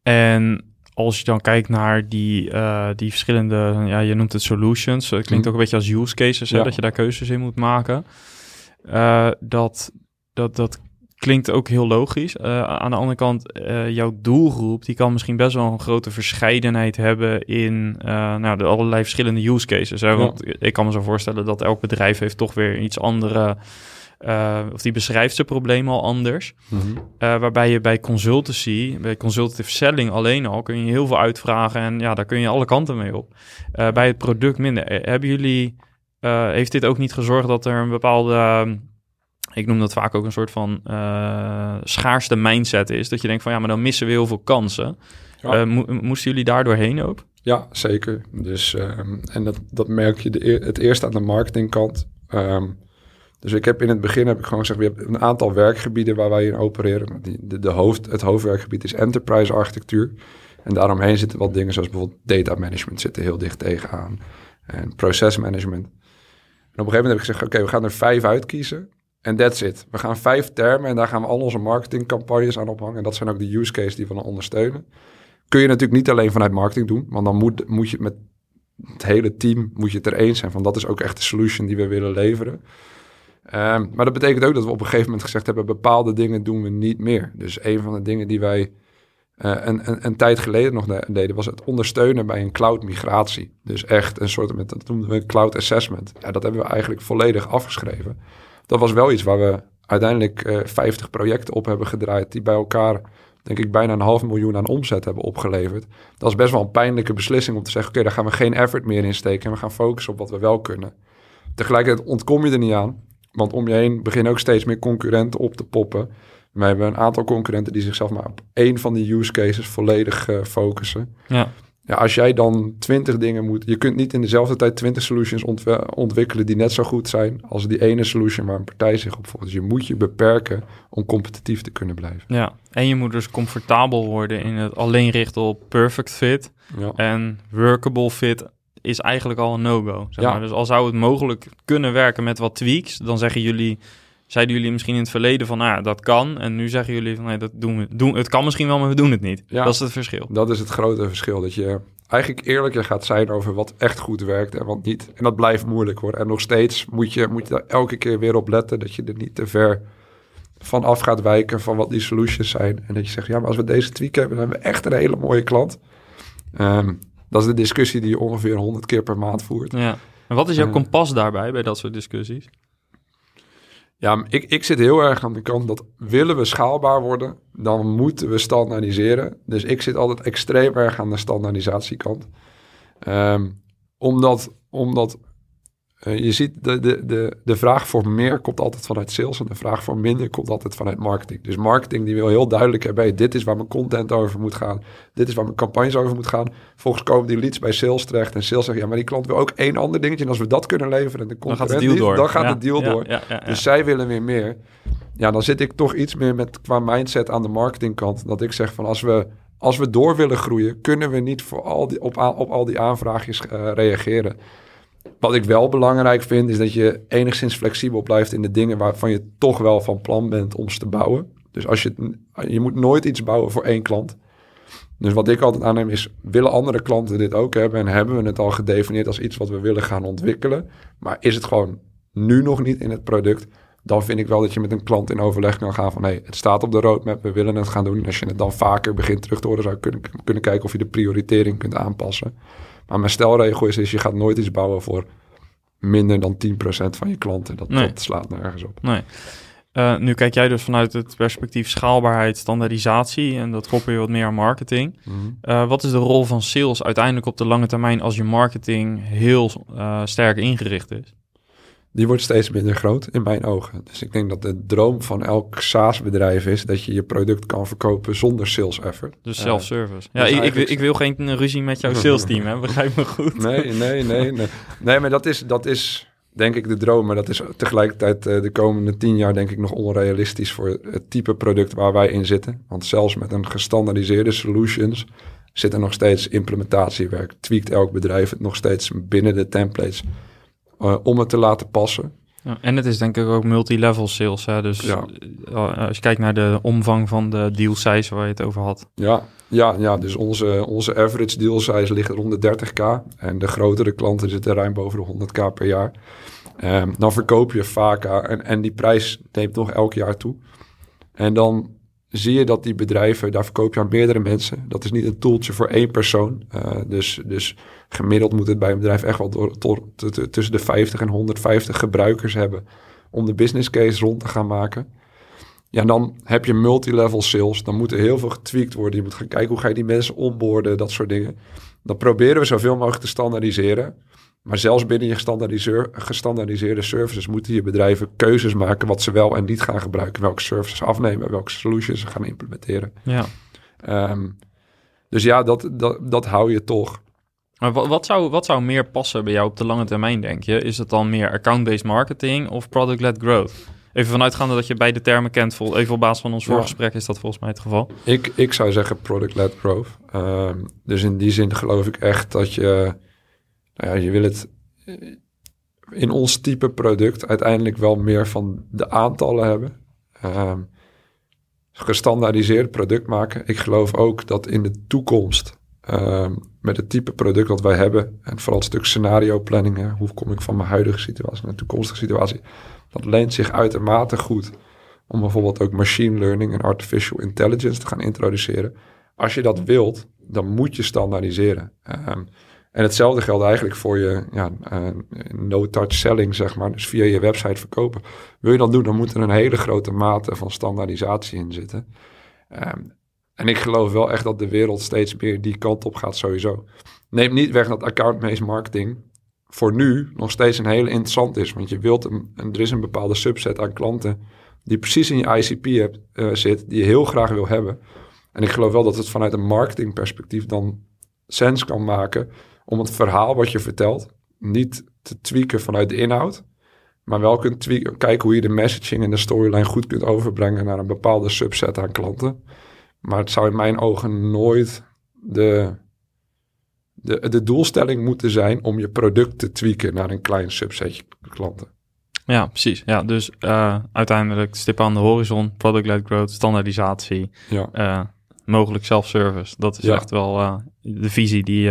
Speaker 1: en als je dan kijkt naar die, uh, die verschillende, ja, je noemt het solutions. Het klinkt mhm. ook een beetje als use cases, hè, dat je daar keuzes in moet maken. Uh, dat, dat, dat klinkt ook heel logisch. Uh, aan de andere kant, uh, jouw doelgroep, die kan misschien best wel een grote verscheidenheid hebben in nou, de allerlei verschillende use cases. Hè? Want ik kan me zo voorstellen dat elk bedrijf heeft toch weer iets andere. of die beschrijft zijn probleem al anders. Mm waarbij je bij consultancy, bij consultative selling alleen al, kun je heel veel uitvragen en ja, daar kun je alle kanten mee op. bij het product minder. Hebben jullie uh, heeft dit ook niet gezorgd dat er een bepaalde, uh, ik noem dat vaak ook een soort van uh, schaarste mindset is. Dat je denkt van ja, maar dan missen we heel veel kansen. Ja. Mo moesten jullie daardoor heen ook?
Speaker 2: Ja, zeker. Dus, ehm, en dat, dat merk je de, het eerst aan de marketingkant. Um, dus ik heb in het begin heb ik gewoon gezegd, we hebben een aantal werkgebieden waar wij in opereren. Die, de, de hoofd, het hoofdwerkgebied is enterprise architectuur. En daaromheen zitten wat dingen zoals bijvoorbeeld data management zitten heel dicht tegenaan. En procesmanagement op een gegeven moment heb ik gezegd, oké, we gaan er vijf uitkiezen. En that's it. We gaan vijf termen en daar gaan we al onze marketingcampagnes aan ophangen. En dat zijn ook de use cases die we dan ondersteunen. Kun je natuurlijk niet alleen vanuit marketing doen, want dan moet, moet je met het hele team moet je het er eens zijn van dat is ook echt de solution die we willen leveren. Um, maar dat betekent ook dat we op een gegeven moment gezegd hebben, bepaalde dingen doen we niet meer. Dus een van de dingen die wij uh, een, een, tijd geleden nog deden, was het ondersteunen bij een cloud migratie. Dus echt een soort, met, dat noemden we cloud assessment. Ja, dat hebben we eigenlijk volledig afgeschreven. Dat was wel iets waar we uiteindelijk uh, eh, 50 projecten op hebben gedraaid, die bij elkaar, denk ik, bijna een half miljoen aan omzet hebben opgeleverd. Dat is best wel een pijnlijke beslissing om te zeggen, oké, daar gaan we geen effort meer in steken en we gaan focussen op wat we wel kunnen. Tegelijkertijd ontkom je er niet aan, want om je heen beginnen ook steeds meer concurrenten op te poppen. We hebben een aantal concurrenten die zichzelf maar op één van die use cases volledig uh, focussen. Ja. Ja, als jij dan twintig dingen moet... Je kunt niet in dezelfde tijd twintig solutions ontwikkelen die net zo goed zijn als die ene solution waar een partij zich op volgt. Dus je moet je beperken om competitief te kunnen blijven.
Speaker 1: Ja, en je moet dus comfortabel worden in het alleen richten op perfect fit. Ja. En workable fit is eigenlijk al een no-go. Zeg ja. Dus al zou het mogelijk kunnen werken met wat tweaks, dan zeggen jullie zeiden jullie misschien in het verleden van, nou ja, dat kan. En nu zeggen jullie van, nee, dat doen we. Doen, het kan misschien wel, maar we doen het niet. Ja, dat is het verschil.
Speaker 2: Dat is het grote verschil. Dat je, eigenlijk eerlijker gaat zijn over wat echt goed werkt en wat niet. En dat blijft moeilijk hoor. En nog steeds moet je, moet je daar elke keer weer op letten dat je er niet te ver van af gaat wijken van wat die solutions zijn. En dat je zegt, ja, maar als we deze tweak hebben, dan hebben we echt een hele mooie klant. Ehm, dat is de discussie die je ongeveer 100 keer per maand voert.
Speaker 1: Ja. En wat is jouw
Speaker 2: Eh.
Speaker 1: kompas daarbij, bij dat soort discussies?
Speaker 2: Ja, ik, ik zit heel erg aan de kant dat willen we schaalbaar worden, dan moeten we standaardiseren. Dus ik zit altijd extreem erg aan de standaardisatiekant. Ehm, omdat omdat eh, je ziet, de, de, de, de vraag voor meer komt altijd vanuit sales en de vraag voor minder komt altijd vanuit marketing. Dus marketing die wil heel duidelijk hebben, hey, dit is waar mijn content over moet gaan, dit is waar mijn campagnes over moet gaan. Volgens komen die leads bij sales terecht en sales zegt, ja, maar die klant wil ook één ander dingetje en als we dat kunnen leveren en de
Speaker 1: Dan gaat de deal door.
Speaker 2: dan gaat
Speaker 1: Ja,
Speaker 2: de deal
Speaker 1: ja,
Speaker 2: door.
Speaker 1: Ja.
Speaker 2: Dus zij willen weer meer. Ja, dan zit ik toch iets meer met qua mindset aan de marketingkant. Dat ik zeg van als we, als we door willen groeien, kunnen we niet voor al die, op, op al die aanvraagjes eh, reageren. Wat ik wel belangrijk vind, is dat je enigszins flexibel blijft in de dingen waarvan je toch wel van plan bent om ze te bouwen. Dus als je, je moet nooit iets bouwen voor één klant. Dus wat ik altijd aanneem is, willen andere klanten dit ook hebben? En hebben we het al gedefinieerd als iets wat we willen gaan ontwikkelen? Maar is het gewoon nu nog niet in het product? Dan vind ik wel dat je met een klant in overleg kan gaan van... hey, het staat op de roadmap, we willen het gaan doen. En als je het dan vaker begint terug te horen... zou je kunnen, kunnen kijken of je de prioritering kunt aanpassen. Maar mijn stelregel is, is je gaat nooit iets bouwen voor minder dan 10% van je klanten. Dat,
Speaker 1: Nee.
Speaker 2: dat slaat nergens op.
Speaker 1: Nee. Eh, nu kijk jij dus vanuit het perspectief schaalbaarheid, standaardisatie en dat koppel je wat meer aan marketing. Eh, wat is de rol van sales uiteindelijk op de lange termijn als je marketing heel eh, sterk ingericht is?
Speaker 2: Die wordt steeds minder groot in mijn ogen. Dus ik denk dat de droom van elk SaaS-bedrijf is dat je je product kan verkopen zonder sales effort.
Speaker 1: Dus
Speaker 2: Eh,
Speaker 1: self-service. ja,
Speaker 2: is
Speaker 1: ik, ik, wil-
Speaker 2: eigenlijk-
Speaker 1: ik wil geen ruzie met jouw [LAUGHS] sales team, hè? begrijp me goed.
Speaker 2: Nee, nee, nee. Nee, nee maar dat is, dat is denk ik de droom. Maar dat is tegelijkertijd eh, de komende tien jaar denk ik nog onrealistisch voor het type product waar wij in zitten. Want zelfs met een gestandaardiseerde solutions zit er nog steeds implementatiewerk. Tweakt elk bedrijf het nog steeds binnen de templates eh, om het te laten passen.
Speaker 1: Ja, en het is denk ik ook multi-level sales. Hè? Dus
Speaker 2: Ja.
Speaker 1: eh, als je kijkt naar de omvang van de deal size waar je het over had.
Speaker 2: Ja, ja, ja dus onze, onze average deal size ligt rond de 30k. En de grotere klanten zitten ruim boven de 100k per jaar. Ehm, dan verkoop je vaker en, en die prijs neemt nog elk jaar toe. En dan zie je dat die bedrijven, daar verkoop je aan meerdere mensen. Dat is niet een toeltje voor één persoon. Eh, dus, dus gemiddeld moet het bij een bedrijf echt wel door, tussen de 50 en 150 gebruikers hebben om de business case rond te gaan maken. Ja, en dan heb je multilevel sales. Dan moet er heel veel getweakt worden. Je moet gaan kijken hoe ga je die mensen onboorden, dat soort dingen. Dan proberen we zoveel mogelijk te standaardiseren. Maar zelfs binnen je gestandaardiseer- gestandaardiseerde services moeten je bedrijven keuzes maken wat ze wel en niet gaan gebruiken. Welke services afnemen, welke solutions ze gaan implementeren.
Speaker 1: Ja.
Speaker 2: Ehm, dus ja, dat, dat, dat hou je toch.
Speaker 1: Maar wat, zou, wat zou meer passen bij jou op de lange termijn, denk je? Is het dan meer account-based marketing of product-led growth? Even vanuitgaande dat je beide termen kent, even op basis van ons
Speaker 2: Ja.
Speaker 1: voorgesprek is dat volgens mij het geval.
Speaker 2: Ik, ik zou zeggen product-led growth. Ehm, dus in die zin geloof ik echt dat je... Nou ja, je wil het eh, in ons type product uiteindelijk wel meer van de aantallen hebben. Ehm, gestandaardiseerd product maken. Ik geloof ook dat in de toekomst met het type product dat wij hebben... en vooral het stuk scenario planning... Hè, hoe kom ik van mijn huidige situatie naar de toekomstige situatie... dat leent zich uitermate goed om bijvoorbeeld ook machine learning en artificial intelligence te gaan introduceren. Als je dat wilt, dan moet je standaardiseren. Ehm, en hetzelfde geldt eigenlijk voor je ja, eh, no-touch selling, zeg maar. Dus via je website verkopen. Wil je dat doen, dan moet er een hele grote mate van standaardisatie in zitten. Ehm, en ik geloof wel echt dat de wereld steeds meer die kant op gaat sowieso. Neem niet weg dat account-based marketing voor nu nog steeds een hele interessant is. Want je wilt een, en er is een bepaalde subset aan klanten die precies in je ICP hebt, eh, zit, die je heel graag wil hebben. En ik geloof wel dat het vanuit een marketingperspectief dan sens kan maken om het verhaal wat je vertelt niet te tweaken vanuit de inhoud, maar wel kunt tweaken, kijken hoe je de messaging en de storyline goed kunt overbrengen naar een bepaalde subset aan klanten. Maar het zou in mijn ogen nooit de, de, de doelstelling moeten zijn om je product te tweaken naar een klein subsetje klanten.
Speaker 1: Ja, precies. Ja, dus eh, uiteindelijk stip aan de horizon, product-led growth, standaardisatie.
Speaker 2: Ja.
Speaker 1: eh, mogelijk self-service. Dat is
Speaker 2: Ja.
Speaker 1: echt wel eh, de visie die...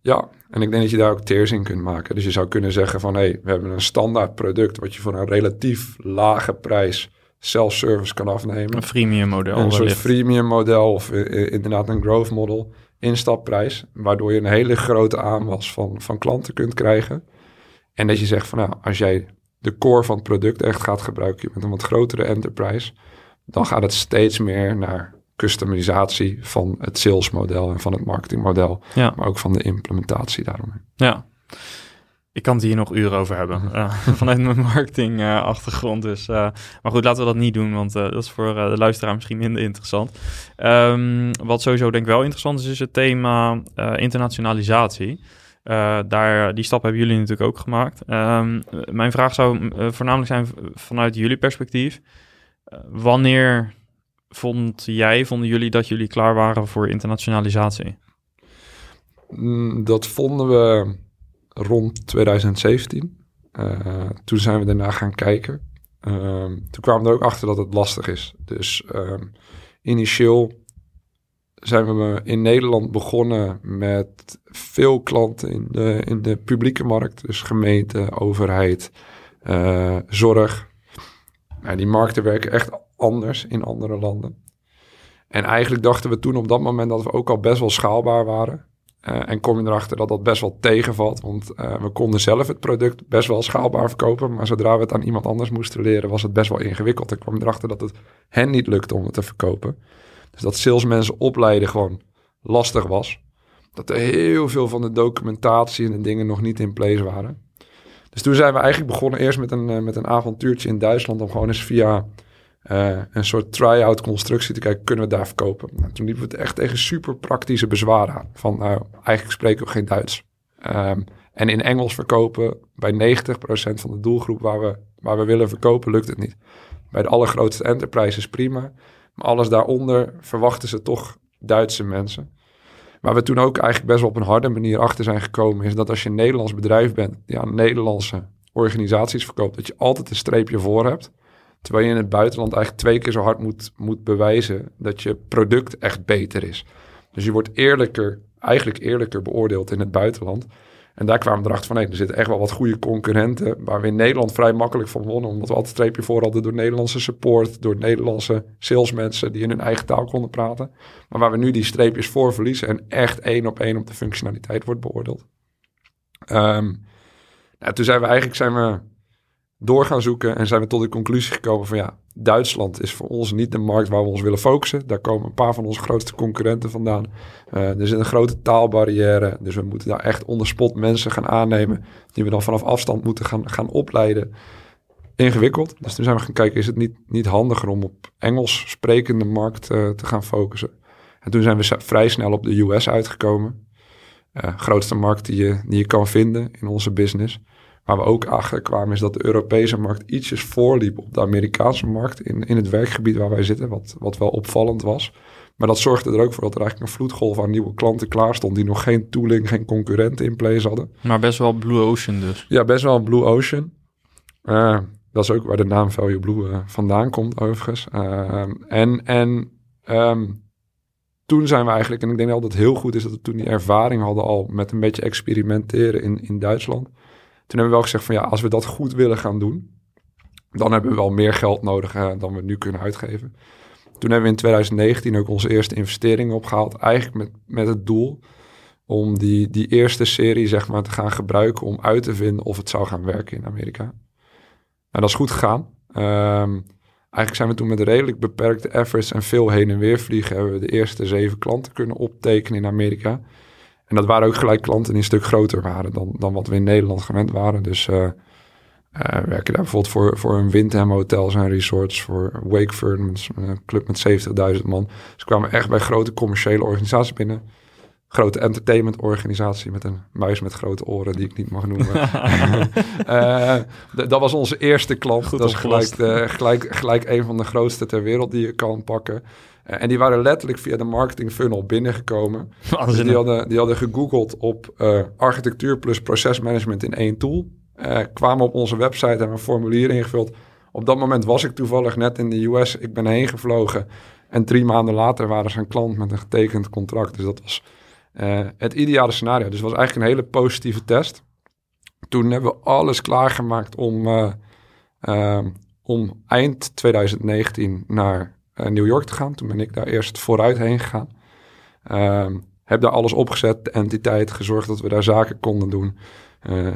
Speaker 2: Ja, en ik denk dat je daar ook teers in kunt maken. Dus je zou kunnen zeggen van... hé, hey, we hebben een standaard product... wat je voor een relatief lage prijs self-service kan afnemen.
Speaker 1: een freemium model.
Speaker 2: een soort freemium model of eh, eh, inderdaad een growth model instapprijs, waardoor je een hele grote aanwas van, van klanten kunt krijgen. En dat je zegt van nou, als jij de core van het product echt gaat gebruiken, je bent een wat grotere enterprise, dan gaat het steeds meer naar customisatie van het salesmodel en van het marketingmodel,
Speaker 1: Ja.
Speaker 2: maar ook van de implementatie daaromheen.
Speaker 1: Ja. Ik kan het hier nog uren over hebben. eh, [LAUGHS] vanuit mijn marketingachtergrond. dus, eh, maar goed, laten we dat niet doen. Want eh, dat is voor eh, de luisteraar misschien minder interessant. Ehm, wat sowieso denk ik wel interessant is, is het thema eh, internationalisatie. Eh, daar, die stap hebben jullie natuurlijk ook gemaakt. Ehm, eh, mijn vraag zou voornamelijk zijn vanuit jullie perspectief. Wanneer vond jij, vonden jullie dat jullie klaar waren voor internationalisatie?
Speaker 2: Mm, Dat vonden we rond 2017. Eh, toen zijn we daarna gaan kijken. Ehm, toen kwamen we er ook achter dat het lastig is. Dus ehm, initieel zijn we in Nederland begonnen met veel klanten in de, in de publieke markt. Dus gemeente, overheid, eh, zorg. Nou, die markten werken echt anders in andere landen. En eigenlijk dachten we toen op dat moment dat we ook al best wel schaalbaar waren. Eh, en kom je erachter dat dat best wel tegenvalt. Want eh, we konden zelf het product best wel schaalbaar verkopen. Maar zodra we het aan iemand anders moesten leren, was het best wel ingewikkeld. Ik kwam erachter dat het hen niet lukte om het te verkopen. Dus dat salesmensen opleiden gewoon lastig was. Dat er heel veel van de documentatie en de dingen nog niet in place waren. Dus toen zijn we eigenlijk begonnen eerst met een, eh, met een avontuurtje in Duitsland. Om gewoon eens via eh, een soort try-out constructie te kijken, kunnen we daar verkopen? Nou, toen liepen we het echt tegen super praktische bezwaren aan. Van, nou, eigenlijk spreken we geen Duits. Ehm, en in Engels verkopen, bij 90% van de doelgroep waar we, waar we willen verkopen, lukt het niet. Bij de allergrootste enterprises prima. Maar alles daaronder verwachten ze toch Duitse mensen. Waar we toen ook eigenlijk best wel op een harde manier achter zijn gekomen, is dat als je een Nederlands bedrijf bent die aan Nederlandse organisaties verkoopt, dat je altijd een streepje voor hebt. Terwijl je in het buitenland eigenlijk twee keer zo hard moet, moet bewijzen dat je product echt beter is. Dus je wordt eerlijker, eigenlijk eerlijker beoordeeld in het buitenland. En daar kwamen we erachter van, er zitten echt wel wat goede concurrenten... waar we in Nederland vrij makkelijk van wonnen... omdat we altijd streepje voor hadden door Nederlandse support... door Nederlandse salesmensen die in hun eigen taal konden praten. Maar waar we nu die streepjes voor verliezen... en echt één op één op de functionaliteit wordt beoordeeld. Ehm, nou, toen zijn we eigenlijk zijn we door gaan zoeken... en zijn we tot de conclusie gekomen van... ja, Duitsland is voor ons niet de markt waar we ons willen focussen. Daar komen een paar van onze grootste concurrenten vandaan. Uh, er zit een grote taalbarrière, dus we moeten daar echt onder spot mensen gaan aannemen... die we dan vanaf afstand moeten gaan, gaan opleiden. Ingewikkeld. Dus toen zijn we gaan kijken, is het niet, niet handiger om op Engels sprekende markt uh, te gaan focussen? En toen zijn we vrij snel op de US uitgekomen. Uh, grootste markt die je, die je kan vinden in onze business. Waar we ook achter kwamen is dat de Europese markt ietsjes voorliep op de Amerikaanse markt in, in het werkgebied waar wij zitten, wat, wat wel opvallend was. Maar dat zorgde er ook voor dat er eigenlijk een vloedgolf aan nieuwe klanten klaar stond die nog geen tooling, geen concurrenten in place hadden.
Speaker 1: Maar best wel Blue Ocean dus.
Speaker 2: Ja, best wel een Blue Ocean. Uh, dat is ook waar de naam Value Blue uh, vandaan komt overigens. Uh, en en um, toen zijn we eigenlijk, en ik denk dat het heel goed is dat we toen die ervaring hadden al met een beetje experimenteren in, in Duitsland. Toen hebben we wel gezegd van ja, als we dat goed willen gaan doen, dan hebben we wel meer geld nodig uh, dan we nu kunnen uitgeven. Toen hebben we in 2019 ook onze eerste investeringen opgehaald, eigenlijk met, met het doel om die, die eerste serie zeg maar te gaan gebruiken om uit te vinden of het zou gaan werken in Amerika. En dat is goed gegaan. Um, eigenlijk zijn we toen met redelijk beperkte efforts en veel heen en weer vliegen, hebben we de eerste zeven klanten kunnen optekenen in Amerika. En dat waren ook gelijk klanten die een stuk groter waren dan, dan wat we in Nederland gewend waren. Dus uh, werken daar bijvoorbeeld voor, voor een Windham Hotels en Resorts, voor Wakeford, een club met 70.000 man. Dus kwamen echt bij grote commerciële organisaties binnen. Grote entertainmentorganisatie met een muis met grote oren die ik niet mag noemen. [LAUGHS] uh, dat was onze eerste klant.
Speaker 1: Goed
Speaker 2: dat is gelijk, de, gelijk, gelijk een van de grootste ter wereld die je kan pakken. Uh, en die waren letterlijk via de marketing funnel binnengekomen. [LAUGHS] Dus die, hadden, die hadden gegoogeld op architectuur plus procesmanagement in één tool. Kwamen op onze website, hebben een formulier ingevuld. Op dat moment was ik toevallig net in de US. Ik ben heen gevlogen. En drie maanden later waren ze een klant met een getekend contract. Dus dat was uh, het ideale scenario. Dus het was eigenlijk een hele positieve test. Toen hebben we alles klaargemaakt om, uh, uh, om eind 2019 naar New York te gaan. Toen ben ik daar eerst vooruit heen gegaan. Ehm, heb daar alles opgezet, de entiteit, gezorgd dat we daar zaken konden doen.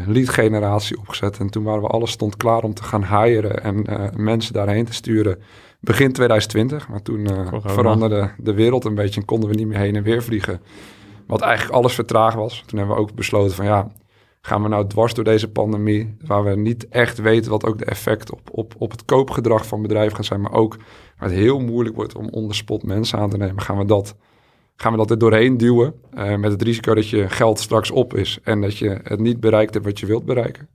Speaker 2: lead generatie opgezet. En toen waren we alles stond klaar om te gaan hiren en mensen daarheen te sturen begin 2020. Maar toen veranderde de wereld een beetje en konden we niet meer heen en weer vliegen. Wat eigenlijk alles vertraagd was. Toen hebben we ook besloten van ja, gaan we nou dwars door deze pandemie, waar we niet echt weten wat ook de effect op, op, op het koopgedrag van bedrijven gaat zijn, maar ook waar het heel moeilijk wordt om on spot mensen aan te nemen, gaan we dat, gaan we dat er doorheen duwen uh, met het risico dat je geld straks op is en dat je het niet bereikt hebt wat je wilt bereiken.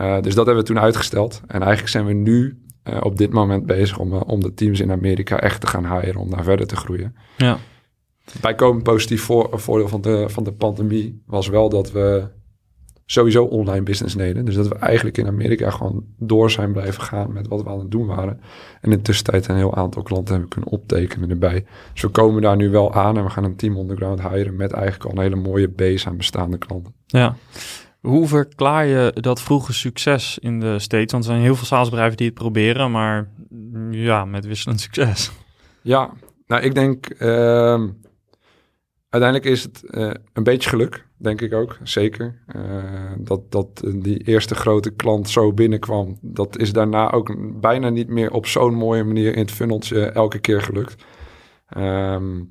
Speaker 2: Uh, dus dat hebben we toen uitgesteld. En eigenlijk zijn we nu uh, op dit moment bezig om, om de teams in Amerika echt te gaan hiren om daar verder te groeien.
Speaker 1: Ja.
Speaker 2: Bijkomend positief voor, voordeel van de, van de pandemie was wel dat we sowieso online business deden. Dus dat we eigenlijk in Amerika gewoon door zijn blijven gaan met wat we aan het doen waren. En in de tussentijd een heel aantal klanten hebben kunnen optekenen erbij. Dus we komen daar nu wel aan en we gaan een team underground hiren met eigenlijk al een hele mooie base aan bestaande klanten.
Speaker 1: Ja. Hoe verklaar je dat vroege succes in de States? Want er zijn heel veel salesbedrijven die het proberen, maar ja, met wisselend succes.
Speaker 2: Ja, nou ik denk... Uh, Uiteindelijk is het uh, een beetje geluk, denk ik ook, zeker. Uh, dat, dat die eerste grote klant zo binnenkwam, dat is daarna ook bijna niet meer op zo'n mooie manier in het funneltje elke keer gelukt. Um,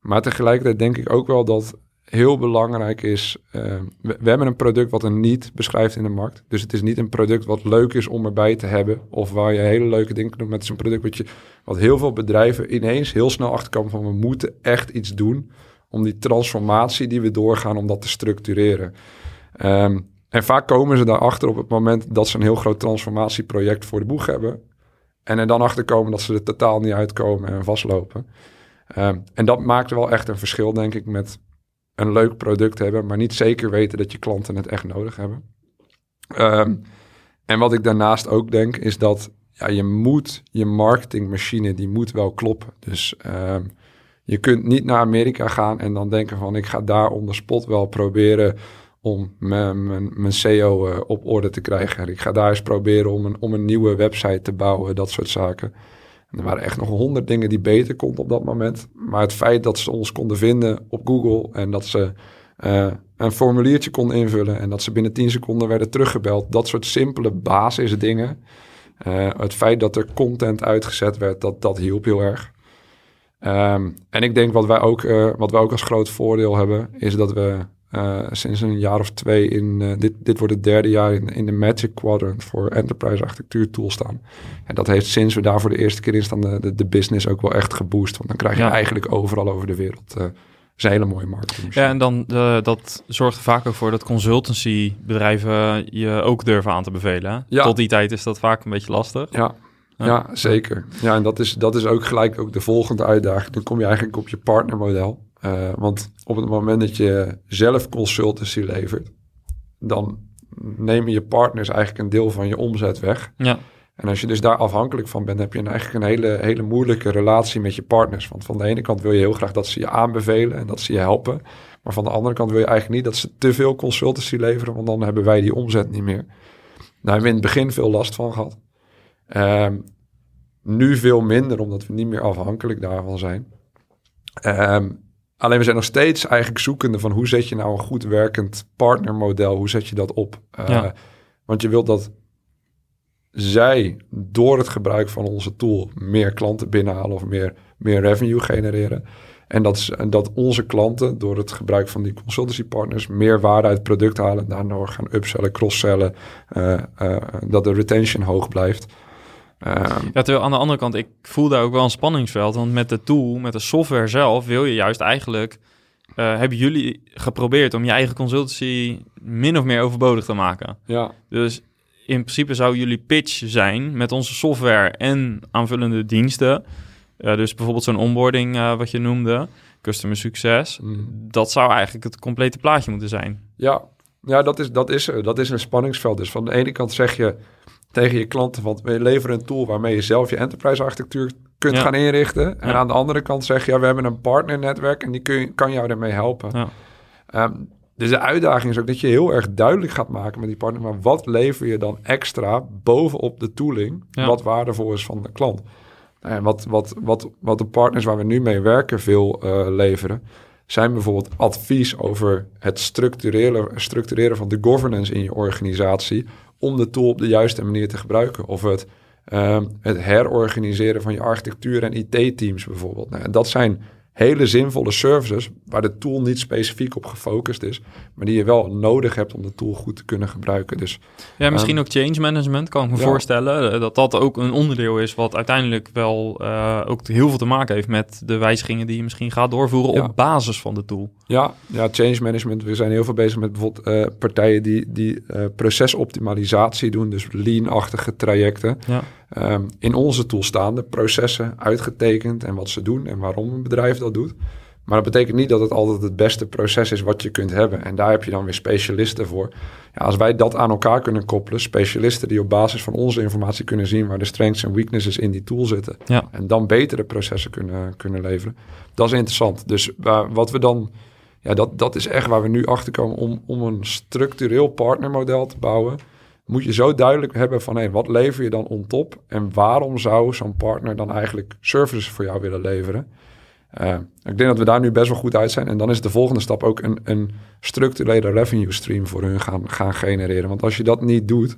Speaker 2: maar tegelijkertijd denk ik ook wel dat heel belangrijk is, uh, we, hebben een product wat een niet beschrijft in de markt. Dus het is niet een product wat leuk is om erbij te hebben of waar je hele leuke dingen doen. Met zo'n product wat, je, wat heel veel bedrijven ineens heel snel achterkomen van we moeten echt iets doen om die transformatie die we doorgaan, om dat te structureren. Um, en vaak komen ze daarachter op het moment dat ze een heel groot transformatieproject voor de boeg hebben. En er dan achter komen dat ze er totaal niet uitkomen en vastlopen. Um, en dat maakt wel echt een verschil, denk ik, met een leuk product hebben, maar niet zeker weten dat je klanten het echt nodig hebben. Um, en wat ik daarnaast ook denk, is dat ja, je moet je marketingmachine, die moet wel kloppen. Dus je kunt niet naar Amerika gaan en dan denken van ik ga daar onder spot wel proberen om mijn, mijn, SEO uh, op orde te krijgen. Ik ga daar eens proberen om een, om een nieuwe website te bouwen, dat soort zaken. En er waren echt nog honderd dingen die beter konden op dat moment. Maar het feit dat ze ons konden vinden op Google en dat ze uh, een formuliertje konden invullen en dat ze binnen 10 seconden werden teruggebeld, dat soort simpele basisdingen. Uh, het feit dat er content uitgezet werd, dat, dat hielp heel erg. Um, en ik denk wat wij, ook, uh, wat wij ook als groot voordeel hebben, is dat we uh, sinds een jaar of twee in, uh, dit, dit wordt het derde jaar in, in de Magic Quadrant voor Enterprise Architectuur Tool staan. En dat heeft sinds we daar voor de eerste keer in staan de, de, de business ook wel echt geboost. Want dan krijg je ja. eigenlijk overal over de wereld is een hele mooie markt.
Speaker 1: Ja, en dan dat zorgt er vaak ook voor dat consultancybedrijven je ook durven aan te bevelen. Ja. Tot die tijd is dat vaak een beetje lastig.
Speaker 2: Ja, ja, zeker. Ja, en dat is, dat is ook gelijk ook de volgende uitdaging. Dan kom je eigenlijk op je partnermodel. Uh, want op het moment dat je zelf consultancy levert, dan nemen je partners eigenlijk een deel van je omzet weg.
Speaker 1: Ja.
Speaker 2: En als je dus daar afhankelijk van bent, heb je eigenlijk een hele, hele moeilijke relatie met je partners. Want van de ene kant wil je heel graag dat ze je aanbevelen en dat ze je helpen. Maar van de andere kant wil je eigenlijk niet dat ze te veel consultancy leveren, want dan hebben wij die omzet niet meer. Daar hebben we in het begin veel last van gehad. Um, nu veel minder, omdat we niet meer afhankelijk daarvan zijn. Um, alleen we zijn nog steeds eigenlijk zoekende van hoe zet je nou een goed werkend partnermodel, hoe zet je dat op? Uh, ja. Want je wilt dat zij door het gebruik van onze tool meer klanten binnenhalen of meer, meer revenue genereren. En dat, dat onze klanten door het gebruik van die consultancy partners meer waarde uit het product halen. Daardoor gaan upsellen, crosssellen. Uh, uh, dat de retention hoog blijft.
Speaker 1: Um, ja, terwijl aan de andere kant, ik voel daar ook wel een spanningsveld. Want met de tool, met de software zelf, wil je juist eigenlijk... Uh, hebben jullie geprobeerd om je eigen consultancy min of meer overbodig te maken?
Speaker 2: Ja.
Speaker 1: Dus in principe zou jullie pitch zijn met onze software en aanvullende diensten. Uh, dus bijvoorbeeld zo'n onboarding uh, wat je noemde, customer succes. Mm. Dat zou eigenlijk het complete plaatje moeten zijn.
Speaker 2: Ja, ja dat, is, dat, is, dat is een spanningsveld. Dus van de ene kant zeg je tegen je klanten, want we leveren een tool waarmee je zelf je enterprise architectuur kunt
Speaker 1: Ja.
Speaker 2: gaan inrichten. En aan de andere kant zeg je, ja, we hebben een partnernetwerk en die kun je, kan jou daarmee helpen.
Speaker 1: Ja.
Speaker 2: Ehm, dus de uitdaging is ook dat je heel erg duidelijk gaat maken met die partner, maar wat lever je dan extra bovenop de tooling, wat waardevol is van de klant. En wat, wat, wat, wat de partners waar we nu mee werken veel eh, leveren, zijn bijvoorbeeld advies over het structureren, structureren van de governance in je organisatie om de tool op de juiste manier te gebruiken. Of het, ehm, het herorganiseren van je architectuur en IT-teams bijvoorbeeld. Nou, dat zijn hele zinvolle services waar de tool niet specifiek op gefocust is, maar die je wel nodig hebt om de tool goed te kunnen gebruiken. Dus
Speaker 1: Ja, misschien ook change management, kan ik me
Speaker 2: ja.
Speaker 1: voorstellen. eh, Dat dat ook een onderdeel is wat uiteindelijk wel eh, ook heel veel te maken heeft met de wijzigingen die je misschien gaat doorvoeren
Speaker 2: Ja.
Speaker 1: op basis van de tool.
Speaker 2: Ja, ja, change management. We zijn heel veel bezig met bijvoorbeeld eh, partijen die, die procesoptimalisatie doen, dus lean-achtige trajecten.
Speaker 1: Ja.
Speaker 2: Ehm, in onze tool staan de processen uitgetekend en wat ze doen en waarom een bedrijf dat doet. Maar dat betekent niet dat het altijd het beste proces is wat je kunt hebben. En daar heb je dan weer specialisten voor. Ja, als wij dat aan elkaar kunnen koppelen, specialisten die op basis van onze informatie kunnen zien waar de strengths en weaknesses in die tool zitten.
Speaker 1: Ja.
Speaker 2: En dan betere processen kunnen, kunnen leveren. Dat is interessant. Dus waar, wat we dan, ja, dat, dat is echt waar we nu achter komen om, om een structureel partnermodel te bouwen. Moet je zo duidelijk hebben van hé, wat lever je dan on top en waarom zou zo'n partner dan eigenlijk services voor jou willen leveren? Uh, ik denk dat we daar nu best wel goed uit zijn. En dan is de volgende stap ook een, een structurele revenue stream voor hun gaan, gaan genereren. Want als je dat niet doet,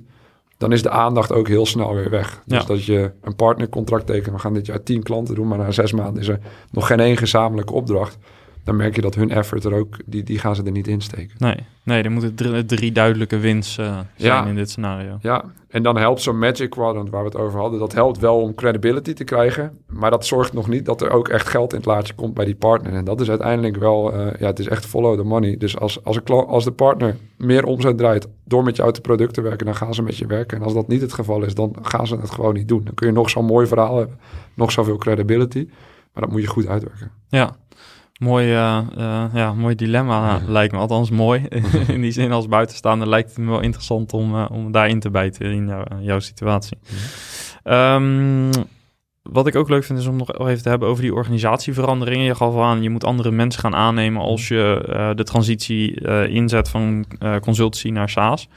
Speaker 2: dan is de aandacht ook heel snel weer weg. Dus
Speaker 1: Ja.
Speaker 2: dat je een partnercontract tekent. We gaan dit jaar tien klanten doen, maar na zes maanden is er nog geen één gezamenlijke opdracht. Dan merk je dat hun effort er ook, die, die gaan ze er niet in steken.
Speaker 1: Nee, nee er moeten drie, drie duidelijke wins eh, zijn
Speaker 2: Ja.
Speaker 1: in dit scenario.
Speaker 2: Ja, en dan helpt zo'n Magic Quadrant waar we het over hadden. Dat helpt wel om credibility te krijgen. Maar dat zorgt nog niet dat er ook echt geld in het laadje komt bij die partner. En dat is uiteindelijk wel, eh, ja, het is echt follow the money. Dus als, als, een als de partner meer omzet draait door met jou te product te werken, dan gaan ze met je werken. En als dat niet het geval is, dan gaan ze het gewoon niet doen. Dan kun je nog zo'n mooi verhaal hebben, nog zoveel credibility. Maar dat moet je goed uitwerken.
Speaker 1: Ja, mooi, eh, eh, ja, mooi dilemma lijkt me. Althans mooi. [LAUGHS] in die zin als buitenstaander lijkt het me wel interessant om, eh, om daarin te bijten in jou- jouw situatie. Ehm, wat ik ook leuk vind is om nog even te hebben over die organisatieveranderingen. Je gaf al aan, je moet andere mensen gaan aannemen als je eh, de transitie eh, inzet van eh, consultancy naar SaaS.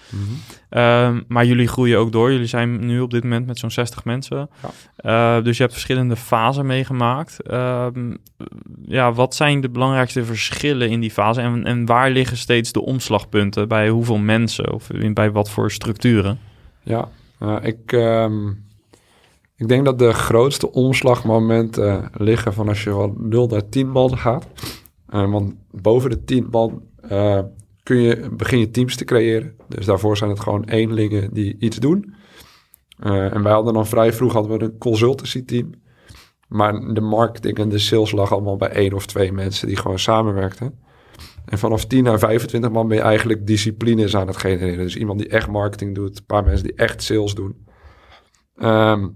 Speaker 1: Ehm, maar jullie groeien ook door. Jullie zijn nu op dit moment met zo'n 60 mensen. Dus je hebt verschillende fasen meegemaakt. Ehm, ja, wat zijn de belangrijkste verschillen in die fase? En, en waar liggen steeds de omslagpunten? Bij hoeveel mensen? Of in, bij wat voor structuren?
Speaker 2: Ja, ik, ehm, ik denk dat de grootste omslagmomenten eh, liggen van als je van 0 naar 10 man gaat. Eh, want boven de 10 man eh, kun je, begin je teams te creëren. Dus daarvoor zijn het gewoon eenlingen die iets doen. En wij hadden dan vrij vroeg hadden we een consultancy team. Maar de marketing en de sales lag allemaal bij één of twee mensen die gewoon samenwerkten. En vanaf 10 naar 25 man ben je eigenlijk disciplines aan het genereren. Dus iemand die echt marketing doet, een paar mensen die echt sales doen. Ehm,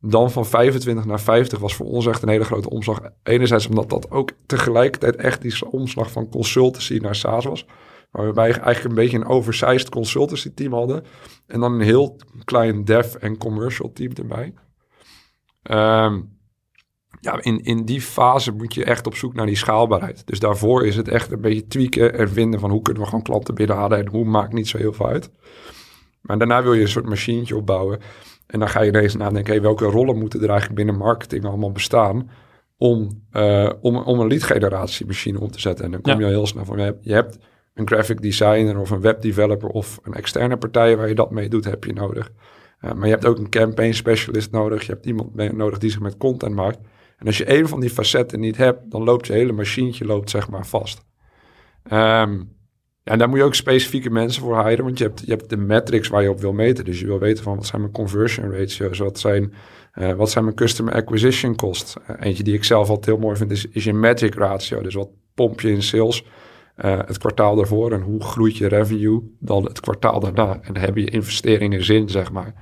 Speaker 2: dan van 25 naar 50 was voor ons echt een hele grote omslag. Enerzijds omdat dat ook tegelijkertijd echt die omslag van consultancy naar SaaS was. Waarbij we eigenlijk een beetje een oversized consultancy team hadden. En dan een heel klein dev en commercial team erbij. Ehm, ja, in, in die fase moet je echt op zoek naar die schaalbaarheid. Dus daarvoor is het echt een beetje tweaken en vinden van hoe kunnen we gewoon klanten binnenhalen en hoe maakt niet zo heel veel uit. Maar daarna wil je een soort machientje opbouwen. En dan ga je ineens nadenken, hey, welke rollen moeten er eigenlijk binnen marketing allemaal bestaan om, eh, om, om een lead generatiemachine machine op te zetten. En dan kom
Speaker 1: Ja.
Speaker 2: je al heel snel van, je hebt, een graphic designer of een webdeveloper of een externe partij waar je dat mee doet, heb je nodig. Eh, maar je hebt ook een campaign specialist nodig. Je hebt iemand nodig die zich met content maakt. En als je een van die facetten niet hebt, dan loopt je hele machientje loopt, zeg maar vast. Ehm, en daar moet je ook specifieke mensen voor hiren, want je hebt, je hebt de metrics waar je op wil meten. Dus je wil weten van wat zijn mijn conversion ratio's, wat zijn, eh, wat zijn mijn customer acquisition costs. Eh, eentje die ik zelf altijd heel mooi vind is, je magic ratio. Dus wat pomp je in sales eh, het kwartaal daarvoor en hoe groeit je revenue dan het kwartaal daarna. En hebben je investeringen zin, zeg maar.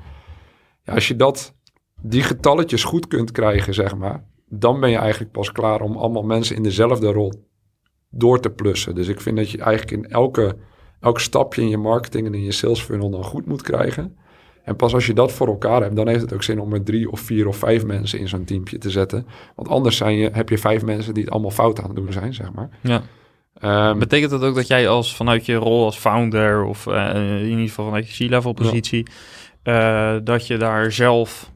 Speaker 2: Ja, als je dat, die getalletjes goed kunt krijgen, zeg maar, dan ben je eigenlijk pas klaar om allemaal mensen in dezelfde rol door te plussen. Dus ik vind dat je eigenlijk in elke, elk stapje in je marketing en in je sales funnel dan goed moet krijgen. En pas als je dat voor elkaar hebt, dan heeft het ook zin om er drie of vier of vijf mensen in zo'n teampje te zetten. Want anders zijn je, heb je vijf mensen die het allemaal fout aan het doen zijn, zeg maar.
Speaker 1: Ja.
Speaker 2: Ehm,
Speaker 1: Betekent dat ook dat jij als vanuit je rol als founder of eh, in ieder geval vanuit je C-level positie, eh, dat je daar zelf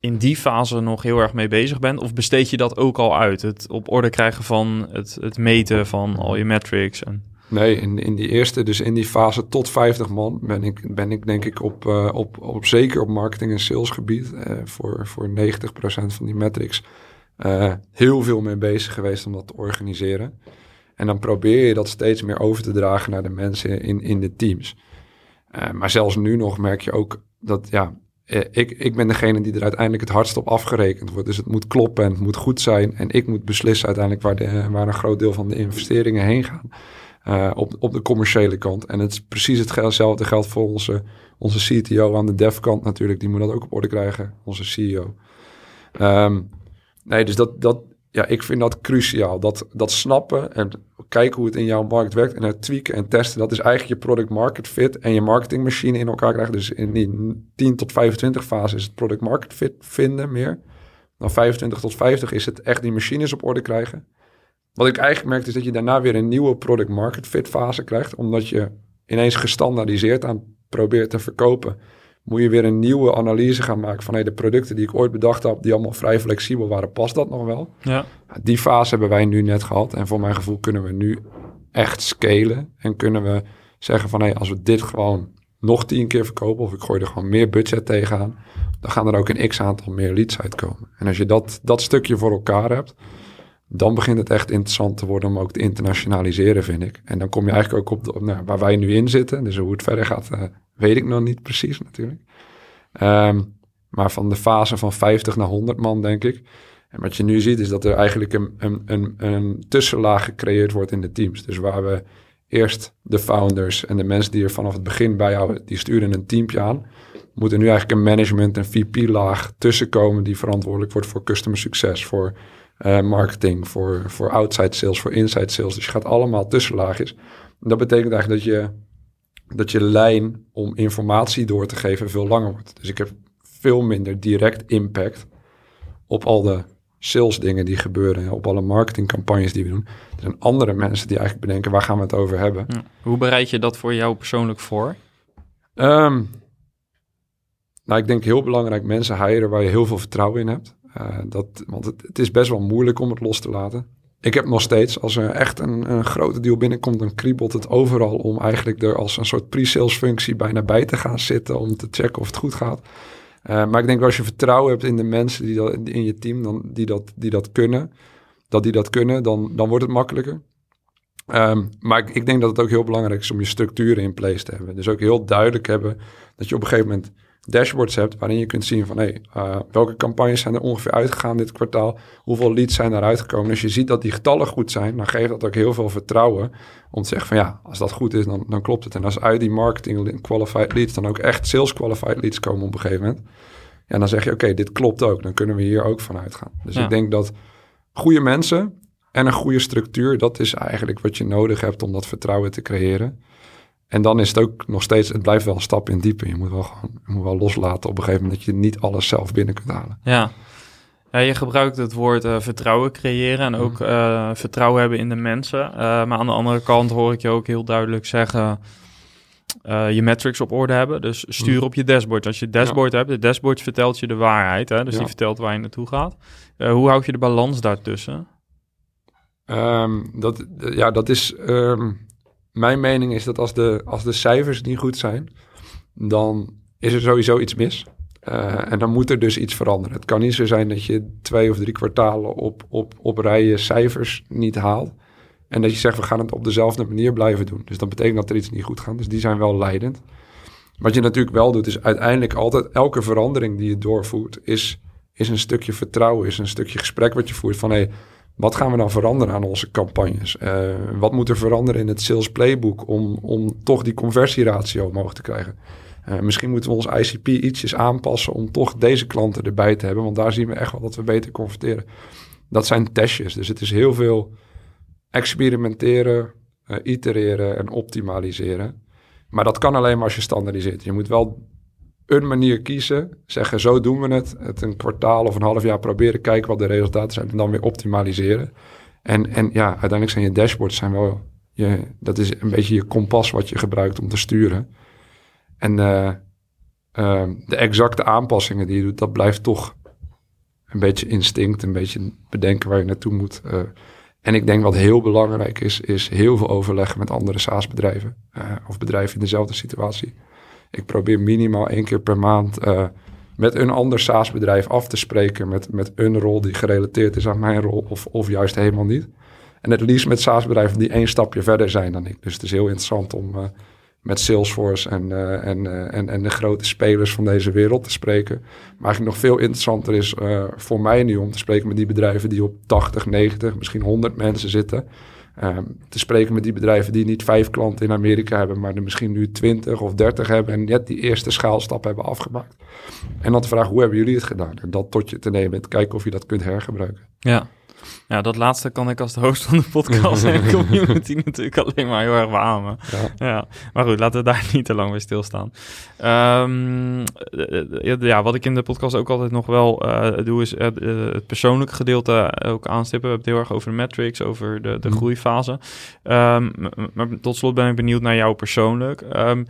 Speaker 1: in die fase nog heel erg mee bezig bent? Of besteed je dat ook al uit? Het op orde krijgen van het, het meten van al je metrics? En...
Speaker 2: Nee, in, in die eerste, dus in die fase tot 50 man, ben ik, ben ik denk ik op, eh, op, op zeker op marketing- en salesgebied eh voor, voor 90% van die metrics eh, heel veel mee bezig geweest om dat te organiseren. En dan probeer je dat steeds meer over te dragen naar de mensen in, in de teams. Maar zelfs nu nog merk je ook dat, ja, ik, ik ben degene die er uiteindelijk het hardst op afgerekend wordt. Dus het moet kloppen en het moet goed zijn. En ik moet beslissen uiteindelijk waar, de, waar een groot deel van de investeringen heen gaan. eh, op, op de commerciële kant. En het is precies hetzelfde geldt voor onze, onze CTO aan de dev kant natuurlijk. Die moet dat ook op orde krijgen, onze CEO. Ehm, nee, dus dat, dat, ja, ik vind dat cruciaal. Dat, dat snappen en kijken hoe het in jouw markt werkt en het tweaken en testen. Dat is eigenlijk je product market fit en je marketingmachine in elkaar krijgen. Dus in die 10 tot 25 fase is het product market fit vinden meer. Dan 25 tot 50 is het echt die machines op orde krijgen. Wat ik eigenlijk merk is dat je daarna weer een nieuwe product market fit fase krijgt. Omdat je ineens gestandaardiseerd aan probeert te verkopen. Moet je weer een nieuwe analyse gaan maken van hey, de producten die ik ooit bedacht heb, die allemaal vrij flexibel waren, past dat nog wel?
Speaker 1: Ja.
Speaker 2: Die fase hebben wij nu net gehad. En voor mijn gevoel kunnen we nu echt scalen. En kunnen we zeggen van hé, als we dit gewoon nog tien keer verkopen, of ik gooi er gewoon meer budget tegenaan, dan gaan er ook een x aantal meer leads uitkomen. En als je dat, dat stukje voor elkaar hebt, dan begint het echt interessant te worden om ook te internationaliseren, vind ik. En dan kom je eigenlijk ook op, nou, waar wij nu in zitten. Dus hoe het verder gaat, eh, weet ik nog niet precies natuurlijk. Ehm, maar van de fase van 50 naar 100 man, denk ik. En wat je nu ziet, is dat er eigenlijk een, een, een, een tussenlaag gecreëerd wordt in de teams. Dus waar we eerst de founders en de mensen die er vanaf het begin bij houden, die sturen een teampje aan. Moet er nu eigenlijk een management en VP-laag tussenkomen die verantwoordelijk wordt voor customer succes, voor uh, marketing, voor, voor outside sales, voor inside sales. Dus je gaat allemaal tussenlaagjes. En dat betekent eigenlijk dat je, dat je lijn om informatie door te geven veel langer wordt. Dus ik heb veel minder direct impact op al de sales dingen die gebeuren, op alle marketingcampagnes die we doen. Er zijn andere mensen die eigenlijk bedenken, waar gaan we het over hebben?
Speaker 1: Ja. Hoe bereid je dat voor jou persoonlijk voor?
Speaker 2: Um, nou, ik denk heel belangrijk mensen hiren waar je heel veel vertrouwen in hebt. Uh, dat, want het, het, is best wel moeilijk om het los te laten. Ik heb nog steeds, als er echt een, een grote deal binnenkomt, dan kriebelt het overal om eigenlijk er als een soort pre-sales functie bijna bij te gaan zitten om te checken of het goed gaat. Uh, maar ik denk als je vertrouwen hebt in de mensen die dat, in je team, dan, die, dat, die dat kunnen, dat die dat kunnen, dan, dan wordt het makkelijker. Um, maar ik, ik, denk dat het ook heel belangrijk is om je structuren in place te hebben. Dus ook heel duidelijk hebben dat je op een gegeven moment dashboards hebt waarin je kunt zien van hey, uh, welke campagnes zijn er ongeveer uitgegaan dit kwartaal, hoeveel leads zijn er uitgekomen. Als je ziet dat die getallen goed zijn, dan geeft dat ook heel veel vertrouwen om te zeggen van ja, als dat goed is, dan, dan klopt het. En als uit die marketing qualified leads dan ook echt sales qualified leads komen op een gegeven moment, ja, dan zeg je oké, okay, dit klopt ook, dan kunnen we hier ook van uitgaan. Dus ja. ik denk dat goede mensen en een goede structuur, dat is eigenlijk wat je nodig hebt om dat vertrouwen te creëren. En dan is het ook nog steeds, het blijft wel een stap in diepe. Je moet wel gewoon, je moet wel loslaten op een gegeven moment dat je niet alles zelf binnen kunt halen.
Speaker 1: Ja, ja je gebruikt het woord uh, vertrouwen creëren en ook uh, vertrouwen hebben in de mensen. Uh, maar aan de andere kant hoor ik je ook heel duidelijk zeggen, je metrics op orde hebben. Dus stuur op je dashboard. Als je dashboard ja. hebt, de dashboard vertelt je de waarheid. Hè? Dus ja. die vertelt waar je naartoe gaat. hoe houd je de balans daartussen?
Speaker 2: Um, dat, ja, dat is... Um mijn mening is dat als de, als de cijfers niet goed zijn, dan is er sowieso iets mis. Uh, en dan moet er dus iets veranderen. Het kan niet zo zijn dat je twee of drie kwartalen op, op, op rijen cijfers niet haalt. En dat je zegt, we gaan het op dezelfde manier blijven doen. Dus dat betekent dat er iets niet goed gaat. Dus die zijn wel leidend. Wat je natuurlijk wel doet, is uiteindelijk altijd elke verandering die je doorvoert, is, is een stukje vertrouwen, is een stukje gesprek wat je voert van hé, hey, wat gaan we dan veranderen aan onze campagnes? Uh, wat moet er veranderen in het sales playbook om, om toch die conversieratio omhoog te krijgen? Uh, misschien moeten we ons ICP ietsjes aanpassen om toch deze klanten erbij te hebben, want daar zien we echt wel dat we beter converteren. Dat zijn testjes, dus het is heel veel experimenteren, uh, itereren en optimaliseren. Maar dat kan alleen maar als je standaardiseert. Je moet wel een manier kiezen, zeggen zo doen we het, het een kwartaal of een half jaar proberen, kijken wat de resultaten zijn en dan weer optimaliseren. En, en ja, uiteindelijk zijn je dashboards zijn wel, je, dat is een beetje je kompas wat je gebruikt om te sturen. En uh, uh, de exacte aanpassingen die je doet, dat blijft toch een beetje instinct, een beetje bedenken waar je naartoe moet. Uh, en ik denk wat heel belangrijk is, is heel veel overleggen met andere SaaS-bedrijven of bedrijven in dezelfde situatie. Ik probeer minimaal één keer per maand uh, met een ander SaaS-bedrijf af te spreken. Met, met een rol die gerelateerd is aan mijn rol of, of juist helemaal niet. En het liefst met SaaS-bedrijven die één stapje verder zijn dan ik. Dus het is heel interessant om uh, met Salesforce en, uh, en, en, en de grote spelers van deze wereld te spreken. Maar eigenlijk nog veel interessanter is voor mij nu om te spreken met die bedrijven die op 80, 90, misschien 100 mensen zitten. Um, te spreken met die bedrijven die niet vijf klanten in Amerika hebben, maar er misschien nu twintig of dertig hebben en net die eerste schaalstap hebben afgemaakt. En dan te vragen, hoe hebben jullie het gedaan? En dat tot je te nemen en te kijken of je dat kunt hergebruiken.
Speaker 1: Ja. Ja, dat laatste kan ik als de host van de podcast en [LAUGHS] community natuurlijk alleen maar heel erg beamen. Ja. ja. Maar goed, laten we daar [LAUGHS] niet te lang bij stilstaan. Um, ja, wat ik in de podcast ook altijd nog wel uh, doe, is het, uh, het persoonlijke gedeelte ook aanstippen. We hebben het heel erg over de metrics, over de, de groeifase. Um, maar tot slot ben ik benieuwd naar jou persoonlijk. Um,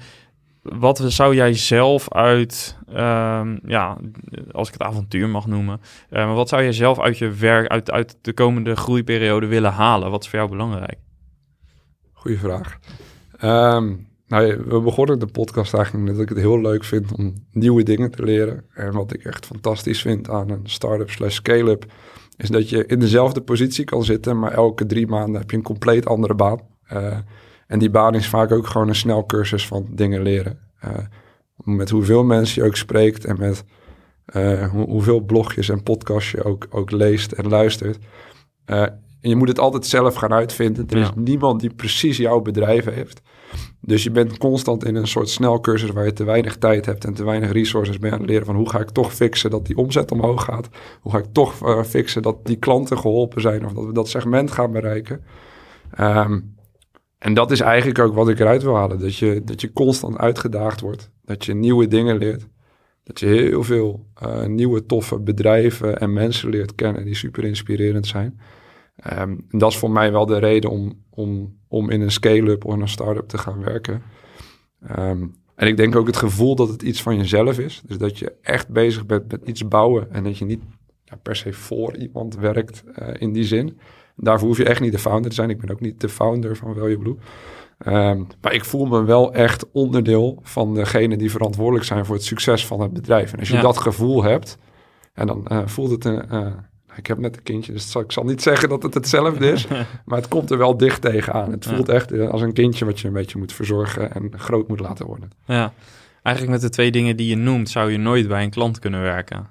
Speaker 1: wat zou jij zelf uit, um, ja, als ik het avontuur mag noemen, uh, maar wat zou jij zelf uit je werk, uit, uit de komende groeiperiode willen halen? Wat is voor jou belangrijk?
Speaker 2: Goeie vraag. Um, nou, we begonnen de podcast eigenlijk met dat ik het heel leuk vind om nieuwe dingen te leren. En wat ik echt fantastisch vind aan een start-up slash scale-up, is dat je in dezelfde positie kan zitten, maar elke drie maanden heb je een compleet andere baan. Uh, en die baan is vaak ook gewoon een snelcursus van dingen leren. Uh, met hoeveel mensen je ook spreekt en met uh, hoe, hoeveel blogjes en podcasts je ook, ook leest en luistert. Uh, en je moet het altijd zelf gaan uitvinden. Er is niemand die precies jouw bedrijf heeft. Dus je bent constant in een soort snelcursus waar je te weinig tijd hebt en te weinig resources mee aan het leren van hoe ga ik toch fixen dat die omzet omhoog gaat. Hoe ga ik toch uh, fixen dat die klanten geholpen zijn of dat we dat segment gaan bereiken. Um, en dat is eigenlijk ook wat ik eruit wil halen. Dat je, dat je constant uitgedaagd wordt. Dat je nieuwe dingen leert. Dat je heel veel uh, nieuwe toffe bedrijven en mensen leert kennen die super inspirerend zijn. Um, en dat is voor mij wel de reden om, om, om in een scale-up of een start-up te gaan werken. Um, en ik denk ook het gevoel dat het iets van jezelf is. Dus dat je echt bezig bent met iets bouwen en dat je niet per se voor iemand werkt uh, in die zin. Daarvoor hoef je echt niet de founder te zijn. Ik ben ook niet de founder van Value Blue. Um, maar ik voel me wel echt onderdeel van degene die verantwoordelijk zijn voor het succes van het bedrijf. En als je ja. dat gevoel hebt, en dan uh, voelt het een. Uh, ik heb net een kindje, dus ik zal niet zeggen dat het hetzelfde is. [LAUGHS] maar het komt er wel dicht tegenaan. Het voelt ja. echt uh, als een kindje wat je een beetje moet verzorgen en groot moet laten worden.
Speaker 1: Ja, eigenlijk met de twee dingen die je noemt, zou je nooit bij een klant kunnen werken.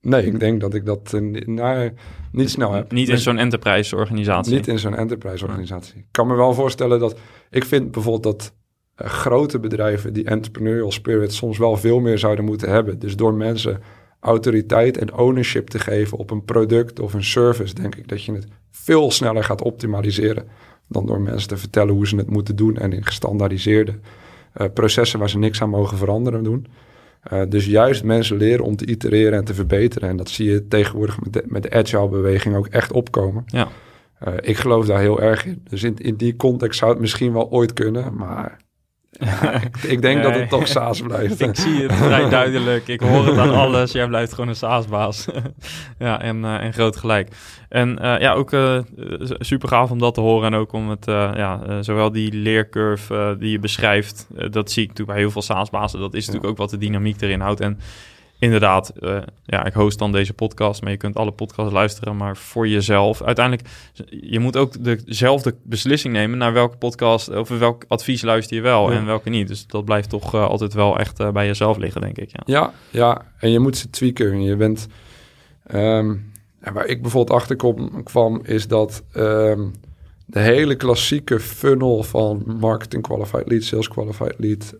Speaker 2: Nee, ik denk dat ik dat uh, nou, niet snel heb.
Speaker 1: Niet in zo'n enterprise organisatie.
Speaker 2: Niet in zo'n enterprise organisatie. Ik kan me wel voorstellen dat... Ik vind bijvoorbeeld dat uh, grote bedrijven die entrepreneurial spirit soms wel veel meer zouden moeten hebben. Dus door mensen autoriteit en ownership te geven op een product of een service, denk ik dat je het veel sneller gaat optimaliseren dan door mensen te vertellen hoe ze het moeten doen en in gestandaardiseerde uh, processen waar ze niks aan mogen veranderen doen. Uh, dus juist mensen leren om te itereren en te verbeteren. En dat zie je tegenwoordig met de, met de agile beweging ook echt opkomen.
Speaker 1: Ja.
Speaker 2: Uh, ik geloof daar heel erg in. Dus in, in die context zou het misschien wel ooit kunnen, maar ja, [LAUGHS] ik, ik, denk nee. dat het toch SaaS blijft. [LAUGHS]
Speaker 1: ik zie het vrij [LAUGHS] duidelijk. Ik hoor het aan alles. Jij blijft gewoon een SaaS-baas. ja, en, uh, en groot gelijk. En uh, ja, ook uh, super gaaf om dat te horen. En ook om het, ja, zowel die leercurve die je beschrijft, dat zie ik natuurlijk bij heel veel SaaS-bazen. Dat is natuurlijk ja. ook wat de dynamiek erin houdt. En inderdaad, uh, ja, ik host dan deze podcast, maar je kunt alle podcasts luisteren, maar voor jezelf. Uiteindelijk, je moet ook dezelfde beslissing nemen naar welke podcast of welk advies luister je wel ja. en welke niet. Dus dat blijft toch uh, altijd wel echt uh, bij jezelf liggen, denk ik.
Speaker 2: Ja, ja, ja. en je moet ze tweaken. Je bent, um, en waar ik bijvoorbeeld achter kom, kwam, is dat um, de hele klassieke funnel van marketing qualified lead, sales qualified lead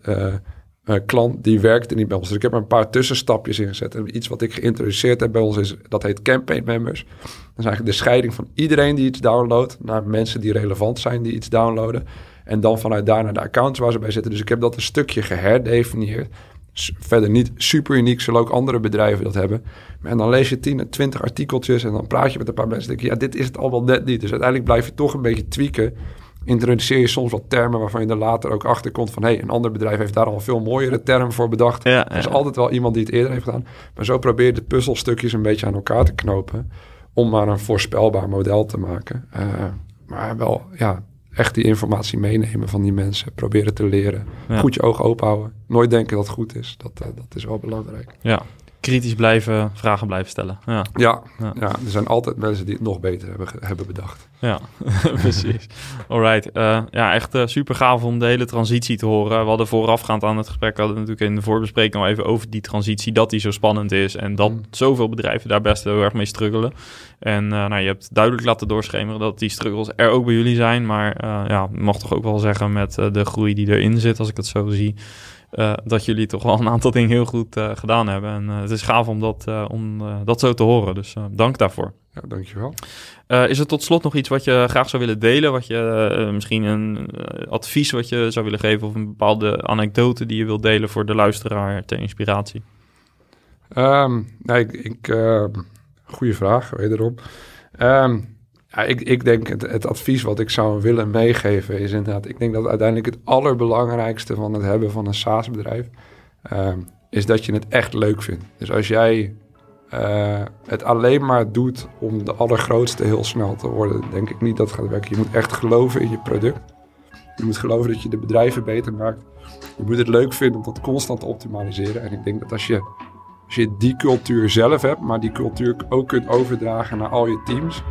Speaker 2: uh, klant die werkte niet bij ons. Dus ik heb er een paar tussenstapjes ingezet. En iets wat ik geïntroduceerd heb bij ons is, dat heet campaign members. Dat is eigenlijk de scheiding van iedereen die iets downloadt naar mensen die relevant zijn die iets downloaden. En dan vanuit daar naar de accounts waar ze bij zitten. Dus ik heb dat een stukje geherdefinieerd. verder niet super uniek, zullen ook andere bedrijven dat hebben. En dan lees je 10, 20 artikeltjes en dan praat je met een paar mensen. En denk je, ja, dit is het allemaal net niet. Dus uiteindelijk blijf je toch een beetje tweaken. Introduceer je soms wat termen waarvan je er later ook achter komt van... hé, hey, een ander bedrijf heeft daar al een veel mooiere term voor bedacht.
Speaker 1: Ja,
Speaker 2: Er is
Speaker 1: ja.
Speaker 2: altijd wel iemand die het eerder heeft gedaan. Maar zo probeer je de puzzelstukjes een beetje aan elkaar te knopen... om maar een voorspelbaar model te maken. Eh, maar wel, ja, echt die informatie meenemen van die mensen. Proberen te leren.
Speaker 1: Ja.
Speaker 2: Goed je ogen open houden. Nooit denken dat het goed is. Dat, eh, dat is wel belangrijk.
Speaker 1: ja. Kritisch blijven, vragen blijven stellen. Ja,
Speaker 2: Ja,
Speaker 1: Ja.
Speaker 2: ja. er zijn altijd mensen die het nog beter hebben, hebben bedacht.
Speaker 1: ja. [LAUGHS] precies. Alright. Eh, ja, echt eh, super gaaf om de hele transitie te horen. We hadden voorafgaand aan het gesprek, hadden we natuurlijk in de voorbespreking al even over die transitie, dat die zo spannend is en dat
Speaker 2: Mm.
Speaker 1: zoveel bedrijven daar best heel erg mee struggelen. En eh, nou, je hebt duidelijk laten doorschemeren dat die struggles er ook bij jullie zijn, maar ja, mag toch ook wel zeggen met de groei die erin zit, als ik het zo zie, eh, dat jullie toch wel een aantal dingen heel goed eh, gedaan hebben. En eh, het is gaaf om dat, om, dat zo te horen, dus dank daarvoor.
Speaker 2: Ja, dankjewel.
Speaker 1: Is er tot slot nog iets wat je graag zou willen delen? Wat je misschien een advies wat je zou willen geven of een bepaalde anekdote die je wilt delen voor de luisteraar ter inspiratie?
Speaker 2: Ehm nee, ik, ik, ehm, goeie vraag, wederom. Ehm ik, ik denk het, advies wat ik zou willen meegeven is inderdaad... ik denk dat uiteindelijk het allerbelangrijkste van het hebben van een SaaS-bedrijf... ehm, is dat je het echt leuk vindt. Dus als jij eh, het alleen maar doet om de allergrootste heel snel te worden... denk ik niet dat gaat werken. Je moet echt geloven in je product. Je moet geloven dat je de bedrijven beter maakt. Je moet het leuk vinden om dat constant te optimaliseren. En ik denk dat als je als je die cultuur zelf hebt, maar die cultuur ook kunt overdragen naar al je teams,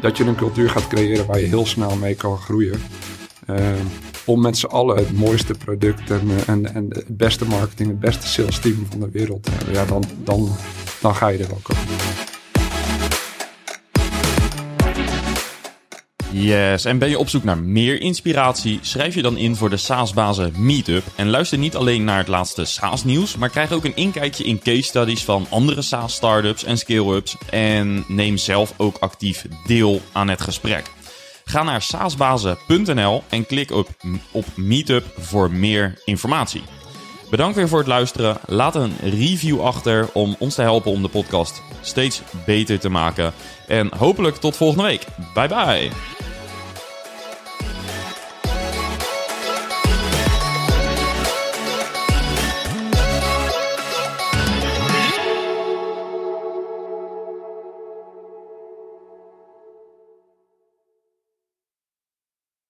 Speaker 2: dat je een cultuur gaat creëren waar je heel snel mee kan groeien. Eh, om met z'n allen het mooiste product en, eh, en het beste marketing, het beste sales team van de wereld te hebben. Ja, dan, dan, dan ga je er wel komen.
Speaker 3: Yes, en ben je op zoek naar meer inspiratie? Schrijf je dan in voor de SaaS-bazen Meetup. En luister niet alleen naar het laatste SaaS-nieuws, maar krijg ook een inkijkje in case studies van andere SaaS-startups en scale-ups. En neem zelf ook actief deel aan het gesprek. Ga naar saasbazen.nl en klik op, op Meetup voor meer informatie. Bedankt weer voor het luisteren. Laat een review achter om ons te helpen om de podcast steeds beter te maken. En hopelijk tot volgende week. Bye bye.